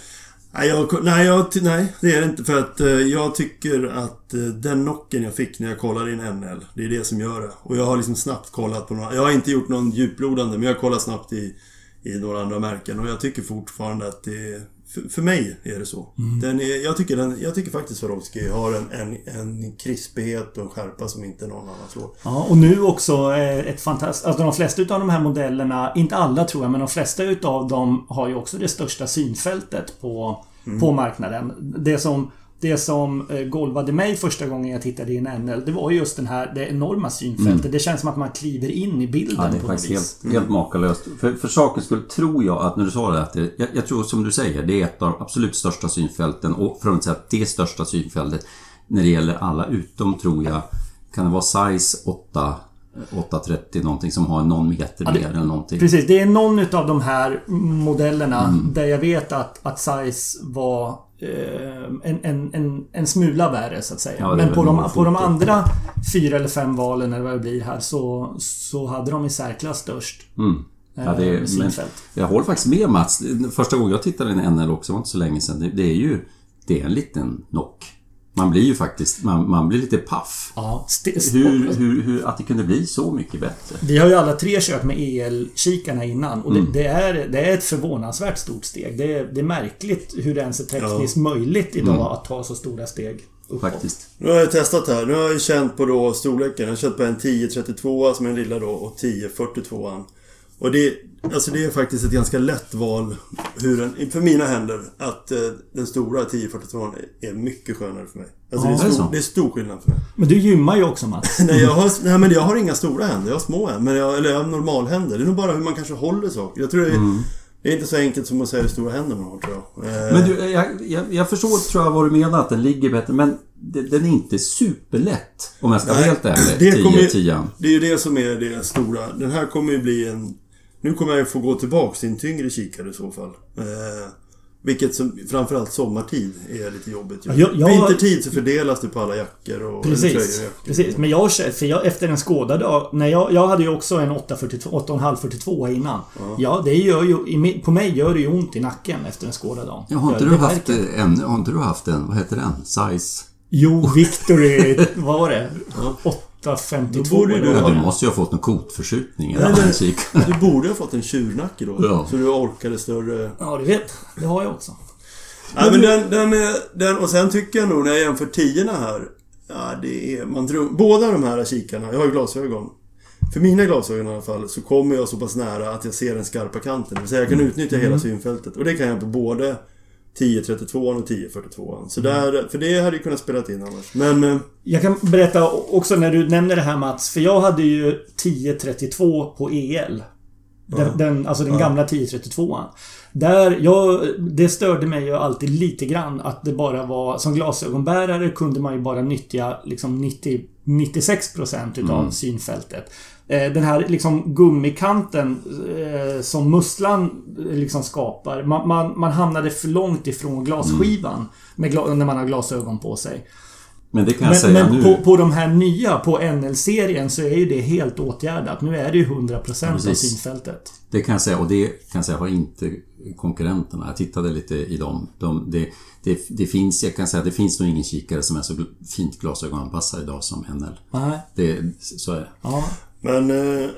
Speaker 5: Nej, jag, nej, jag, nej, det är det inte. För att eh, jag tycker att eh, den nocken jag fick när jag kollade in NL, det är det som gör det. Och jag har liksom snabbt kollat på några... Jag har inte gjort någon djuplodande, men jag har kollat snabbt i, i några andra märken. Och jag tycker fortfarande att det... För, för mig är det så. Den är, jag, tycker den, jag tycker faktiskt Swarovski har en, en, en krispighet och en skärpa som inte någon annan slår.
Speaker 2: Ja, och nu också eh, ett fantastiskt... Alltså de flesta utav de här modellerna, inte alla tror jag, men de flesta utav dem har ju också det största synfältet på,
Speaker 5: Mm.
Speaker 2: på marknaden. Det som, det som eh, golvade mig första gången jag tittade i en NL, det var just den här, det enorma synfältet. Det känns som att man kliver in i bilden
Speaker 3: Mm. Ja, det är
Speaker 2: på
Speaker 3: faktiskt
Speaker 2: vis.
Speaker 3: helt, helt makalöst. För, för sakens skull tror jag att när du sa det att det, jag, jag tror som du säger, det är ett av de absolut största synfälten och för att säga det största synfältet när det gäller alla utom tror jag kan det vara size 8 830 någonting som har någon meter
Speaker 2: det-
Speaker 3: mer eller någonting.
Speaker 2: Precis, det är någon utav de här modellerna
Speaker 3: Mm.
Speaker 2: där jag vet att, att size var eh, en, en, en, en smula värre så att säga.
Speaker 3: Ja,
Speaker 2: Men på de, på de andra fyra eller fem valen eller vad det blir här så, så hade de i särklass störst
Speaker 3: Mm. Ja, det
Speaker 2: eh,
Speaker 3: är, men, jag håller faktiskt med Mats. Första gången jag tittade i en NL också, var inte så länge sedan. Det, det är ju det är en liten knock. Man blir ju faktiskt, man, man blir lite paff.
Speaker 2: Ja, st-
Speaker 3: Hur, hur, hur, att det kunde bli så mycket bättre.
Speaker 2: Vi har ju alla tre kört med EL-kikarna innan och det,
Speaker 3: Mm.
Speaker 2: det, är, det är ett förvånansvärt stort steg. Det är, det är märkligt hur det ens är tekniskt möjligt idag
Speaker 3: Mm.
Speaker 2: att ta så stora steg uppåt.
Speaker 3: Faktiskt.
Speaker 5: Nu har jag testat här. Nu har jag känt på då storleken. Jag har känt på en 1032 som är den lilla då och 1042 Och det, alltså det är faktiskt ett ganska lätt val hur den, för mina händer att eh, den stora 1042 är mycket skönare för mig. Alltså
Speaker 2: Ja,
Speaker 5: det,
Speaker 3: är det
Speaker 5: stor, det är stor skillnad för mig.
Speaker 2: Men du gymmar ju också Mats.
Speaker 5: nej, jag har, nej men jag har inga stora händer. Jag har små händer. Men jag, eller jag har normalhänder. Det är nog bara hur man kanske håller saker. Jag tror det är, det är inte så enkelt som att säga hur stora händer man har tror jag. Eh,
Speaker 3: Men du, jag, jag, jag förstår tror jag vad du menar att den ligger bättre men den är inte superlätt om jag ska vara helt ärlig.
Speaker 5: det kommer ju-
Speaker 3: 10 10
Speaker 5: Det är ju det som är det stora. Den här kommer ju bli en... Nu kommer jag ju få gå tillbaks till en tyngre kikare i så fall. Eh, vilket som, framförallt sommartid är lite jobbigt. ju.
Speaker 2: Ja, jag- jag-
Speaker 5: Vintertid så fördelas det på alla jackor och... eller tröjor
Speaker 2: Precis.
Speaker 5: och jackor.
Speaker 2: Precis. Men jag för jag, efter en Skåda när jag, jag hade ju också en 842, 8,542 innan. Ja, det gör ju... På mig gör det ju ont i nacken efter en Skåda-dag.
Speaker 3: Ja, har inte du haft en, har inte du haft en, vad heter den? Size?
Speaker 2: Jo, Victory... vad var det?
Speaker 5: Då
Speaker 2: 852
Speaker 5: borde
Speaker 2: eller
Speaker 5: du
Speaker 3: Ja, du måste ju ha fått någon kotförskjutning i
Speaker 5: Nej. Du borde ha fått en tjurnacke då.
Speaker 3: Ja.
Speaker 5: Så du orkade större...
Speaker 2: Ja, du vet. Det har jag också.
Speaker 5: Nej men den, den, är- den... Och sen tycker jag nog när jag jämför tiorna här. Ja, det är... Man tror, båda de här kikarna, jag har ju glasögon. För mina glasögon i alla fall så kommer jag så pass nära att jag ser den skarpa kanten. Det vill säga jag kan utnyttja hela synfältet. Och det kan jag på både 1032 och 1042. Så där, för det hade ju kunnat spela in annars. Men... eh,
Speaker 2: Jag kan berätta också när du nämner det här Mats. För jag hade ju 1032 på EL. Den, den, alltså den gamla 1032an. Där jag, det störde mig ju alltid lite grann att det bara var... Som glasögonbärare kunde man ju bara nyttja liksom 90, 96% utav synfältet. Eh, Den här liksom gummikanten eh, som musslan eh, liksom skapar. Man, man, man hamnade för långt ifrån glasskivan med gla, när man har glasögon på sig.
Speaker 3: Men det kan jag
Speaker 2: Men,
Speaker 3: säga
Speaker 2: men
Speaker 3: nu.
Speaker 2: på, på de här nya, på NL-serien, så är ju det helt åtgärdat. Nu är det ju 100% av
Speaker 3: precis.
Speaker 2: synfältet.
Speaker 3: Det kan jag säga och det kan jag säga har inte konkurrenterna. Jag tittade lite i dem. De, det, det, det finns, jag kan säga det finns nog ingen kikare som är så fint glasögonanpassad idag som NL.
Speaker 2: Nej.
Speaker 3: Det, så är det.
Speaker 2: Ja.
Speaker 5: Men,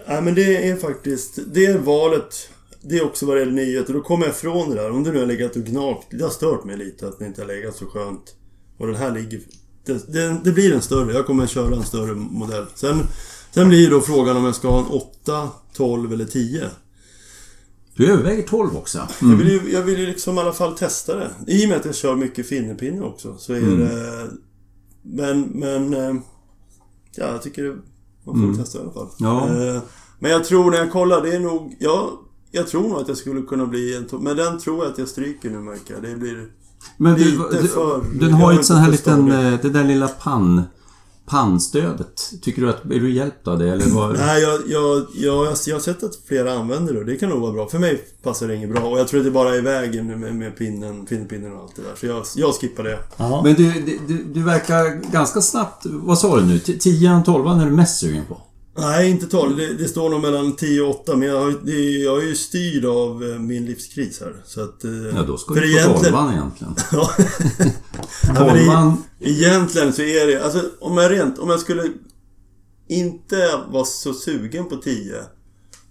Speaker 5: nej, men det är faktiskt... Det är valet. Det är också vad det gäller nyheter. Då kommer jag ifrån det där. Om du nu har legat och gnagt. Det har stört mig lite att ni inte har legat så skönt. Och den här ligger... Det, det, det blir en större. Jag kommer att köra en större modell. Sen, sen blir ju då frågan om jag ska ha en 8, 12 eller 10.
Speaker 3: Du överväger 12 också?
Speaker 5: Mm. Jag vill ju jag vill ju liksom i alla fall testa det. I och med att jag kör mycket finnerpinne också så är mm. det... Men, men... Eh, ja, jag tycker det, man får mm. testa i alla fall. Ja. Eh, men jag tror när jag kollar, det är nog... Ja, jag tror nog att jag skulle kunna bli en Men den tror jag att jag stryker nu märker jag. Det blir...
Speaker 3: Men du, du, för, den har ju ett sån här liten... Eh, det där lilla pann pannstödet. Tycker du att, är du hjälpt av det eller var...
Speaker 5: Nej, jag, jag, jag, jag har sett att flera använder det och det kan nog vara bra. För mig passar det inget bra och jag tror att det bara är vägen med, med pinnen, pinnpinnen och allt det där. Så jag, jag skippar det.
Speaker 3: Aha. Men du, du, du verkar ganska snabbt... Vad sa du nu? 10 12 är du mest sugen på?
Speaker 5: Nej, inte 12. Det, det, står nog mellan 10 och 8. Men jag, det, jag är ju styrd av eh, min livskris här. Så att, eh,
Speaker 3: ja, då ska du på 12 egentligen. ja.
Speaker 5: Tolvan... egentligen så är det... Alltså, om jag rent... Om jag skulle inte vara så sugen på 10.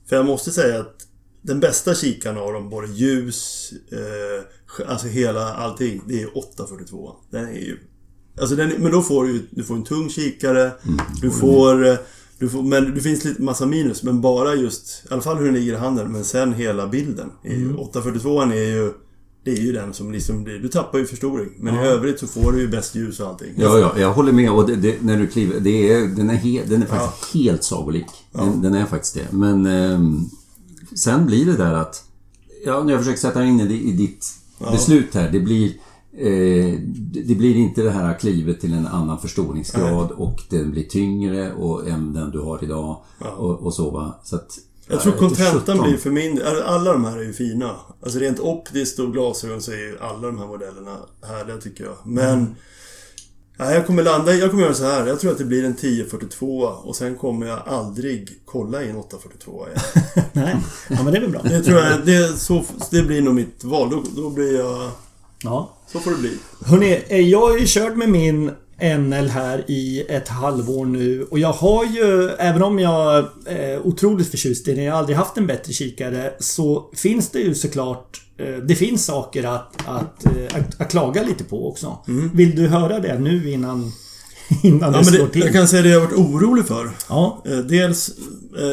Speaker 5: För jag måste säga att den bästa kikaren av dem, både ljus, eh, alltså hela allting, det är 842. Den är ju... Alltså den, men då får du, du får en tung kikare, mm, du får... Du får, men det finns lite massa minus, men bara just, i alla fall hur den ligger i handen, men sen hela bilden. mm. 842 är ju, det är ju den som liksom blir, du tappar ju förstoring. Men ja. i övrigt så får du ju bäst ljus och allting.
Speaker 3: Ja, ja, jag håller med. Och det, det, när du kliver, det är, den, är he, den är faktiskt ja. helt sagolik. Den, ja. den, är faktiskt det. Men eh, sen blir det där att, ja, när jag försöker sätta in det i ditt beslut här, det blir Eh, det blir inte det här klivet till en annan förstoringsgrad Nej. och den blir tyngre och, än den du har idag ja. och, och så va. Så att,
Speaker 5: jag tror kontentan blir för min Alla de här är ju fina. Alltså rent optiskt och glasögon så är ju alla de här modellerna härliga tycker jag. Men... Mm. Nej, jag kommer landa Jag kommer göra så här. Jag tror att det blir en 1042 och sen kommer jag aldrig kolla i en 842 igen.
Speaker 2: Nej, ja men det är väl bra.
Speaker 5: Det tror jag. Det, så, det blir nog mitt val. Då, då blir jag...
Speaker 2: Ja.
Speaker 5: Så får det bli.
Speaker 2: Hörrni, eh, jag har ju kört med min NL här i ett halvår nu och jag har ju, även om jag är otroligt förtjust i den, jag har aldrig haft en bättre kikare, så finns det ju såklart eh, det finns saker att, att, eh, att, att klaga lite på också. Mm. Vill du höra det nu innan, innan ja, det slår till?
Speaker 5: Jag kan säga det jag har varit orolig för. Ja. Dels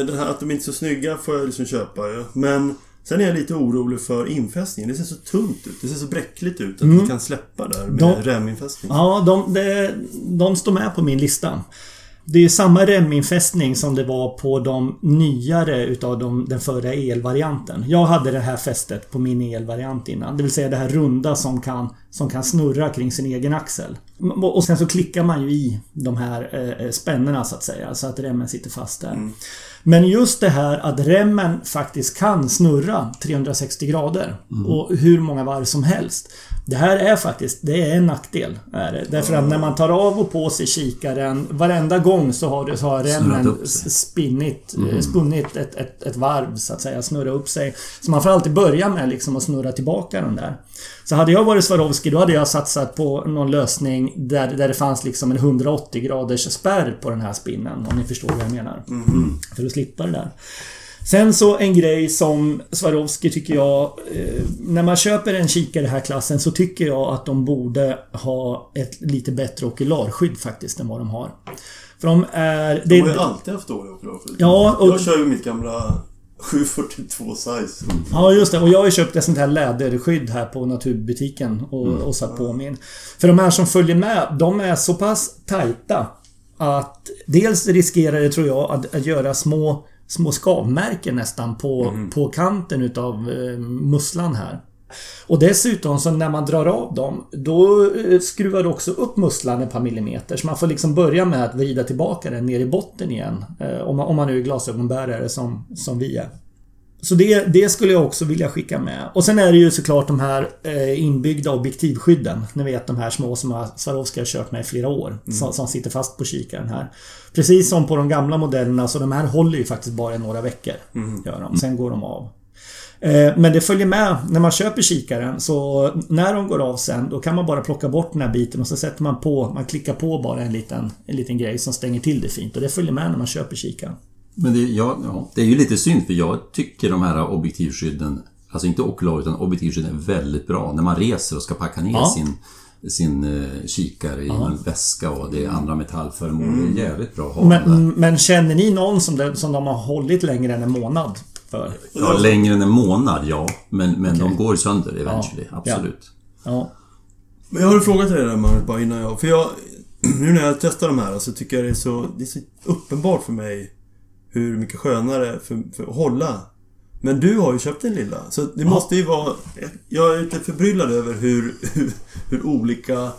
Speaker 5: det här att de inte är så snygga får jag liksom köpa. Men Sen är jag lite orolig för infästningen. Det ser så tunt ut. Det ser så bräckligt ut att mm. vi kan släppa där med de, reminfästning.
Speaker 2: Ja, de, de, de står med på min lista. Det är samma reminfästning som det var på de nyare utav de, den förra elvarianten. Jag hade det här fästet på min elvariant innan. Det vill säga det här runda som kan, som kan snurra kring sin egen axel. Och sen så klickar man ju i de här eh, spännena så att säga. Så att remmen sitter fast där. Mm. Men just det här att remmen faktiskt kan snurra 360 grader. Mm. Och hur många varv som helst. Det här är faktiskt, det är en nackdel. Är det. Därför att när man tar av och på sig kikaren varenda gång så har, det, så har remmen spinnit, mm. spunnit ett, ett, ett varv så att säga, snurra upp sig. Så man får alltid börja med liksom att snurra tillbaka den där. Så hade jag varit Swarovski då hade jag satsat på någon lösning där, där det fanns liksom en 180 graders spärr på den här spinnen. Om ni förstår vad jag menar. Mm. För att slippa det där. Sen så en grej som Swarovski tycker jag... Eh, när man köper en kikare i den här klassen så tycker jag att de borde ha ett lite bättre okulärskydd faktiskt än vad de har. För de är...
Speaker 5: De har ju alltid haft dåliga okulärskydd. Ja, och, jag kör ju mitt gamla 742 size.
Speaker 2: Ja, just det. Och jag har ju köpt ett sånt här läderskydd här på naturbutiken och, mm. och satt på min. För de här som följer med, de är så pass tajta att dels riskerar det, tror jag, att, att göra små små skavmärken nästan på, mm. på kanten utav eh, musslan här. Och dessutom så när man drar av dem då eh, skruvar du också upp musslan ett par millimeter. Så man får liksom börja med att vrida tillbaka den ner i botten igen. Eh, om, man, om man nu är glasögonbärare som, som vi är. Så det, det, skulle jag också vilja skicka med. Och sen är det ju såklart de här eh, inbyggda objektivskydden. Ni vet de här små som Swarovski har kört med i flera år. Mm. Som, som, sitter fast på kikaren här. Precis som på de gamla modellerna så de här håller ju faktiskt bara några veckor. Mm. Gör de. Sen går de av. Eh, men det följer med när man köper kikaren så när de går av sen då kan man bara plocka bort den här biten och så sätter man på, man klickar på bara en liten, en liten grej som stänger till det fint och det följer med när man köper kikaren.
Speaker 3: Men det, ja, ja, det är ju lite synd för jag tycker de här objektivskydden, alltså inte okular utan objektivskydden är väldigt bra. När man reser och ska packa ner ja. sin, sin uh, kikare i ja. en väska och det är andra metallföremål. Mm. Det är mm. jävligt bra att ha
Speaker 2: men, men känner ni någon som, det, som de har hållit längre än en månad? för.
Speaker 6: Ja, längre än en månad, ja. Men, men okay. de går sönder eventually, ja. absolut.
Speaker 2: Ja. ja.
Speaker 5: Men jag har en fråga till dig där Magnus, bara innan jag... För jag... Nu när jag testar de här så tycker jag det är så, det är så uppenbart för mig hur mycket skönare för, för att hålla. Men du har ju köpt en lilla. Så det ja. måste ju vara... Jag är lite förbryllad över hur, hur, hur olika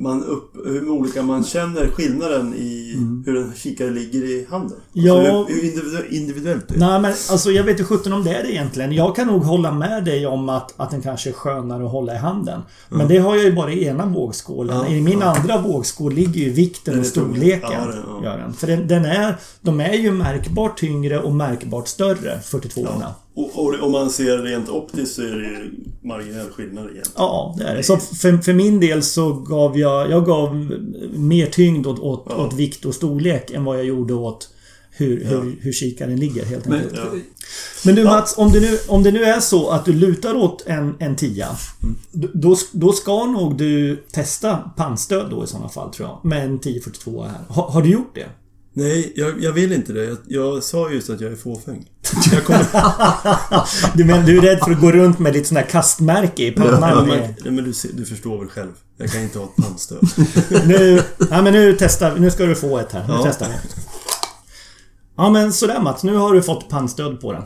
Speaker 5: man upp, hur olika man känner skillnaden i mm. hur en kikare ligger i handen.
Speaker 2: Ja.
Speaker 5: Alltså hur individuellt det är.
Speaker 2: Nej men alltså jag vet inte sjutton om det är det egentligen. Jag kan nog hålla med dig om att, att den kanske är skönare att hålla i handen. Men mm. det har jag ju bara i ena vågskålen. Ja, I min ja. andra vågskål ligger ju vikten och storleken. Ja, det, ja. För den, den, är, de är ju märkbart tyngre och märkbart större, 42 orna
Speaker 5: och, om man ser rent optiskt så är det marginell skillnad igen.
Speaker 2: Ja, det är det. Så för, för min del så gav jag... Jag gav mer tyngd åt, åt, ja. åt vikt och storlek än vad jag gjorde åt hur, ja. hur, hur kikaren ligger helt enkelt. Men, ja. Men du Mats, om det, nu, om det nu är så att du lutar åt en, en tia. Mm. Då, då ska nog du testa pannstöd då i sådana fall tror jag. Med en 1042 här. Ha, har du gjort det?
Speaker 5: Nej, jag, jag vill inte det. Jag, jag, sa just att jag är fåfäng.
Speaker 2: Jag kommer... du, men, du är rädd för att gå runt med ditt sån här kastmärke i pannan?
Speaker 5: Ja, men, men du, du förstår väl själv. Jag kan inte ha ett pannstöd.
Speaker 2: nu, ja, men nu testar Nu ska du få ett här. Nu ja. testar vi. Ja men sådär Mats. Nu har du fått pannstöd på den.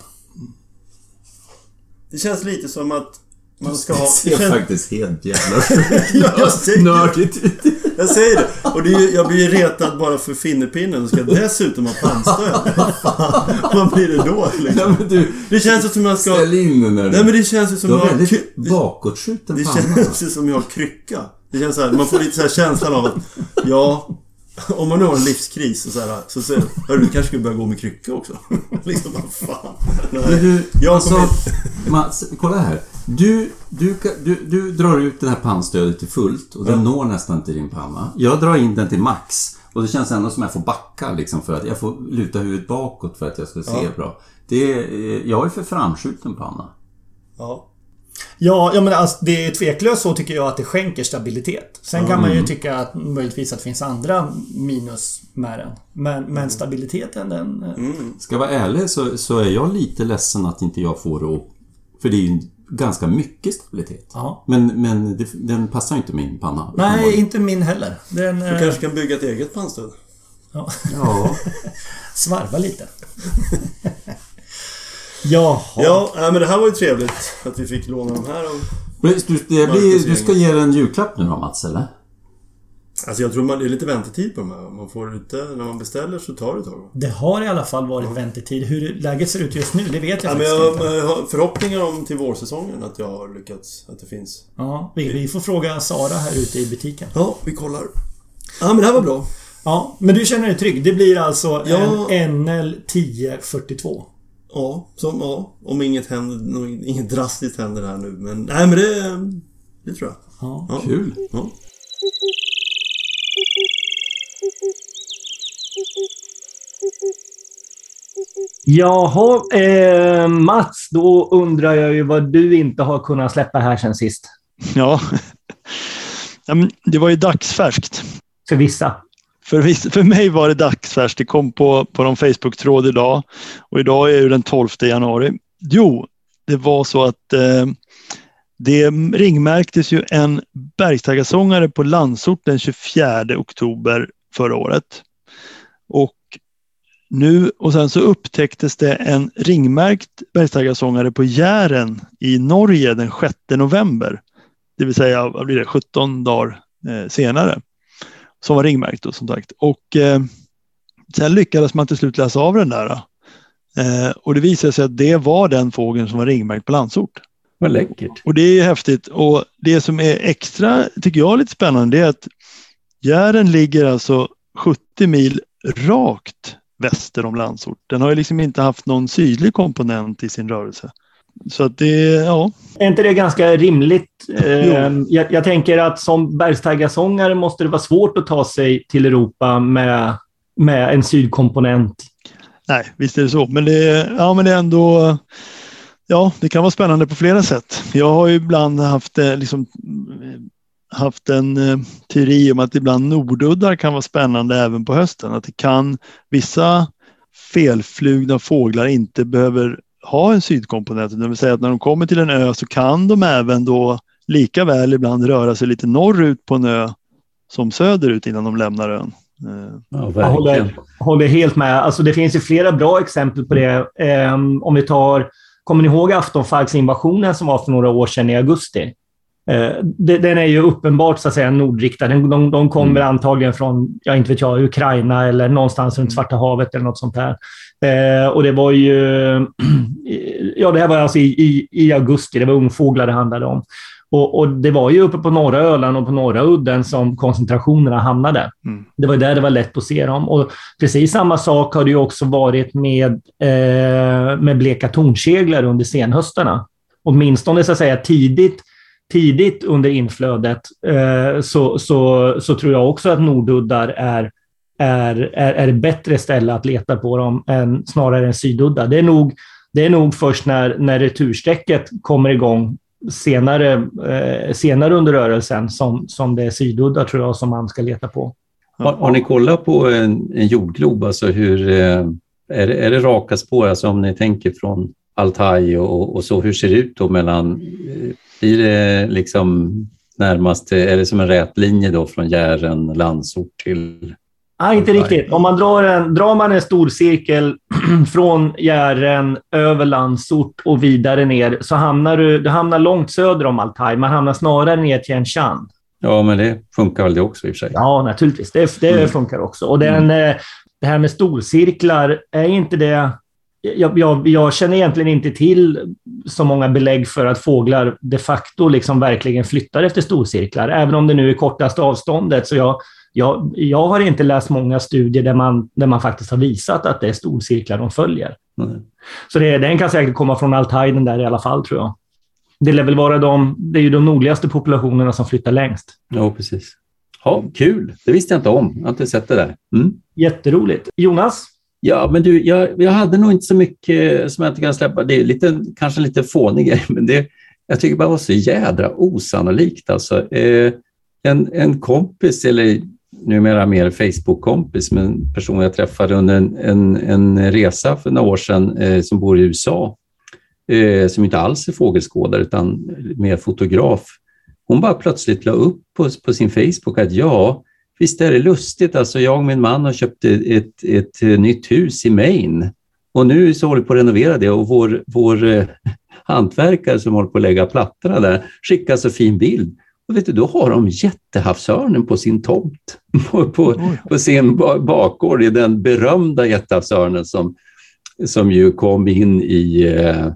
Speaker 5: Det känns lite som att man ska
Speaker 6: ha... Det ser faktiskt helt jävla nördigt ut.
Speaker 5: Jag säger det. Och det är, jag blir ju retad bara för finnerpinnen och ska dessutom ha pannstöd. Vad blir det då? Liksom? Ja, du, det känns som jag ska...
Speaker 6: Ställ in den där.
Speaker 5: Nej men det känns som.
Speaker 6: Du har väldigt bakåtskjuten
Speaker 5: panna. Det känns som jag har krycka. Det känns så här, man får lite så här känslan av att... Ja, om man nu har en livskris och så här, så säger du kanske skulle börja gå med krycka också. liksom, vad fan.
Speaker 6: Nej. Du, jag alltså, Mats, kolla här. Du, du, du, du drar ut det här pannstödet till fullt och den når nästan till din panna. Jag drar in den till max och det känns ändå som att jag får backa liksom för att jag får luta huvudet bakåt för att jag ska se ja. bra. Det är, jag är för framskjuten panna.
Speaker 2: Ja. Ja, ja men alltså, det är tveklöst så tycker jag att det skänker stabilitet. Sen kan man ju tycka att möjligtvis att det finns andra minus med den. Men, men mm. stabiliteten den... Eh,
Speaker 6: mm. Ska jag vara ärlig så, så är jag lite ledsen att inte jag får det För det är ju ganska mycket stabilitet. Ja. Men, men det, den passar inte min panna.
Speaker 2: Nej, inte min heller. Den,
Speaker 5: du eh, kanske kan bygga ett eget pannstöd?
Speaker 2: Ja. ja. Svarva lite. Jaha.
Speaker 5: Ja, men det här var ju trevligt att vi fick låna de här av
Speaker 6: du, det blir, du ska ge en julklapp nu då Mats, eller?
Speaker 5: Alltså jag tror man, det är lite väntetid på de här. Man får inte, när man beställer så tar det ett tag.
Speaker 2: Det har i alla fall varit väntetid. Hur läget ser ut just nu, det vet jag
Speaker 5: ja, faktiskt men jag, inte. Jag har förhoppningar om till vårsäsongen att jag har lyckats, att det finns.
Speaker 2: Ja, vi, vi får fråga Sara här ute i butiken.
Speaker 5: Ja, vi kollar. Ja, men det här var bra.
Speaker 2: Ja, men du känner dig trygg? Det blir alltså ja. en NL 1042?
Speaker 5: Ja, som, ja, om inget händer, inget drastiskt händer här nu. Men nej men det, det tror jag.
Speaker 2: Ja, ja. Kul. Ja. Jaha, eh, Mats, då undrar jag ju vad du inte har kunnat släppa här sen sist.
Speaker 1: Ja, det var ju dagsfärskt.
Speaker 2: För vissa.
Speaker 1: För, för mig var det dagsfärskt. Det kom på, på någon Facebook-tråd idag och idag är det den 12 januari. Jo, det var så att eh, det ringmärktes ju en bergstaggarsångare på Landsort den 24 oktober förra året. Och nu och sen så upptäcktes det en ringmärkt bergstaggarsångare på Jären i Norge den 6 november. Det vill säga vad blir det, 17 dagar eh, senare som var ringmärkt då, som sagt. Och eh, sen lyckades man till slut läsa av den där. Eh, och det visade sig att det var den fågeln som var ringmärkt på Landsort.
Speaker 2: Vad läckert.
Speaker 1: Och det är häftigt. Och det som är extra, tycker jag, lite spännande, det är att Jären ligger alltså 70 mil rakt väster om Landsort. Den har ju liksom inte haft någon sydlig komponent i sin rörelse. Så att det, ja.
Speaker 2: Är inte det ganska rimligt? Ehm, jag, jag, tänker att som bergstaggarsångare måste det vara svårt att ta sig till Europa med, med en sydkomponent.
Speaker 1: Nej, visst är det så. Men det, ja, men det är ändå... Ja, det kan vara spännande på flera sätt. Jag har ju ibland haft, eh, liksom, haft en eh, teori om att ibland norduddar kan vara spännande även på hösten. Att det kan, vissa felflugna fåglar inte behöver ha en sydkomponent. Det vill säga att när de kommer till en ö så kan de även då lika väl ibland röra sig lite norrut på en ö som söderut innan de lämnar ön.
Speaker 2: Ja, jag håller, håller, helt med. Alltså, det finns ju flera bra exempel på det. Um, om vi tar, kommer ni ihåg Aftonfalksinvasionen som var för några år sedan i augusti? Uh, den är ju uppenbart så att säga nordriktad. De, de, kommer mm. antagligen från, jag inte vet jag, Ukraina eller någonstans runt mm. Svarta havet eller något sånt där. Uh, och det var ju... ja, det här var alltså i, i, i augusti. Det var ungfåglar det handlade om. Och, och, Det var ju uppe på norra Öland och på norra udden som koncentrationerna hamnade. Mm. Det var där det var lätt att se dem. Och precis samma sak har det ju också varit med, eh, med bleka tornseglar under senhöstarna. Åtminstone så att säga tidigt, tidigt under inflödet eh, så, så, så tror jag också att norduddar är är, är, är ett bättre ställe att leta på dem än, snarare än syduddar. Det är nog, det är nog först när, när retursträcket kommer igång senare, eh, senare under rörelsen som, som det är sydudda tror jag som man ska leta på.
Speaker 3: Har, har ni kollat på en, en jordglob, alltså hur, eh, är, det, är det raka spår, alltså om ni tänker från Altaj och, och så, hur ser det ut då mellan, eh, blir det liksom närmast, är det som en rät linje då från Jären, Landsort till
Speaker 2: Nej, inte riktigt. Om man drar, en, drar man en stor cirkel från Jären över Landsort och vidare ner så hamnar du, du hamnar långt söder om Altaj. Man hamnar snarare ner till en Chan.
Speaker 3: Ja, men det funkar väl det också i och för sig?
Speaker 2: Ja, naturligtvis. Det, det mm. funkar också. Och den, mm. Eh, det här med storcirklar, är inte det... Jag, jag, jag, känner egentligen inte till så många belägg för att fåglar de facto liksom verkligen flyttar efter storcirklar, även om det nu är kortaste avståndet. Så jag, jag, jag har inte läst många studier där man, där man faktiskt har visat att det är storcirklar de följer. Mm. Så det, den kan säkert komma från Altajden där i alla fall, tror jag. Det lär väl vara de, det är ju de nordligaste populationerna som flyttar längst.
Speaker 3: Ja, precis. Ja, kul. Det visste jag inte om. Jag har inte sett det där. Mm.
Speaker 2: Jätteroligt. Jonas?
Speaker 3: Ja, men du, jag, jag hade nog inte så mycket som jag inte kan släppa. Det är lite, kanske lite fånig grej, men det, jag tycker bara det var så jädra osannolikt. Alltså, eh, en, en kompis, eller numera mer Facebook-kompis, men en person jag träffade under en, en, en resa för några år sedan eh, som bor i USA, eh, som inte alls är fågelskådare utan mer fotograf. Hon bara plötsligt la upp på, på sin Facebook att ja, visst är det lustigt, alltså jag och min man har köpt ett, ett, ett nytt hus i Maine. Och nu så håller vi på att renovera det och vår, vår eh, hantverkare som håller på att lägga plattorna där skickar så fin bild. Och vet du, då har de jättehavsörnen på sin tomt, på, på, på sin bakgård, i den berömda jättehavsörnen som, som ju kom in i, eh,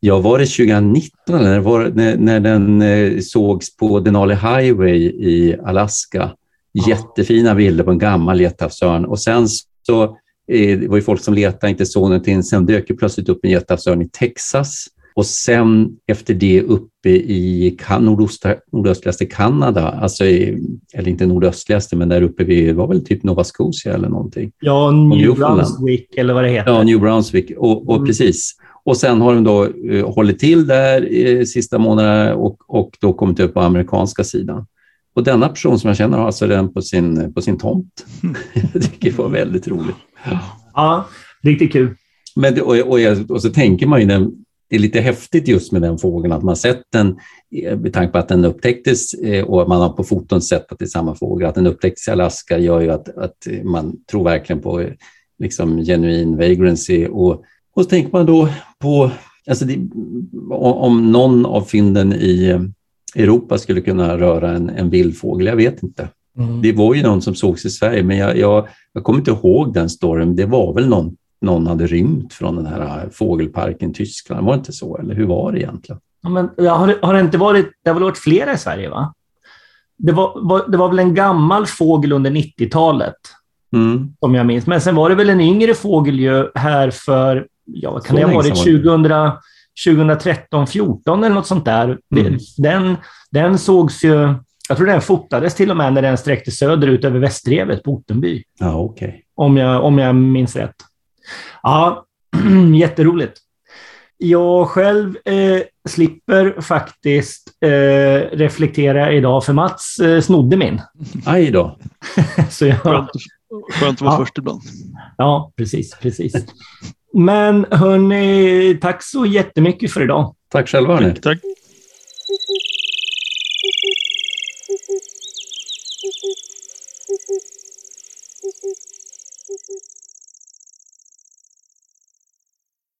Speaker 3: ja var det 2019 eller var, när, när den eh, sågs på Denali Highway i Alaska. Jättefina bilder på en gammal jättehavsörn och sen så eh, det var ju folk som letade, inte såg någonting. Sen dök det plötsligt upp en jättehavsörn i Texas och sen efter det uppe i nordöstra, nordöstligaste Kanada, alltså i, eller inte nordöstligaste, men där uppe vid, var väl typ Nova Scotia eller någonting.
Speaker 2: Ja, New Brunswick eller vad det heter.
Speaker 3: Ja, New Brunswick, och, och mm. precis. Och sen har de då uh, hållit till där i sista månaderna och, och då kommit upp på amerikanska sidan. Och denna person som jag känner har alltså den på sin, på sin tomt. jag tycker det var väldigt roligt.
Speaker 2: Ja, riktigt kul.
Speaker 3: Men och, och, och, så tänker man ju den, det är lite häftigt just med den fågeln, att man sett den, eh, med tanke på att den upptäcktes eh, och man har på foton sett att det är samma fågel, att den upptäcktes i Alaska gör ju att, att man tror verkligen på eh, liksom genuin vagrancy. Och, och så tänker man då på, alltså det, om någon av fynden i Europa skulle kunna röra en, en vild fågel, jag vet inte. Mm. Det var ju någon som sågs i Sverige, men jag, jag, jag kommer inte ihåg den storyn. Det var väl någon någon hade rymt från den här fågelparken i Tyskland. Var det inte så? Eller hur var det egentligen?
Speaker 2: Ja, men, har, har det inte varit, det har väl varit flera i Sverige? va? Det var, var det var väl en gammal fågel under 90-talet, mm. om jag minns. Men sen var det väl en yngre fågel ju här för, ja, kan det ha varit 2000, 2013, 14 eller något sånt där. Mm. Den, den sågs ju, jag tror den fotades till och med när den sträckte söderut över Västrevet på Ottenby.
Speaker 3: Ja, okay.
Speaker 2: om, jag, om jag minns rätt. Ja, jätteroligt. Jag själv eh, slipper faktiskt eh, reflektera idag, för Mats eh, snodde min.
Speaker 3: Aj då.
Speaker 1: Så jag, skönt, skönt att vara ja. först ibland.
Speaker 2: Ja, precis. precis. Men hörni, tack så jättemycket för idag.
Speaker 3: Tack själva.
Speaker 1: Tack. tack.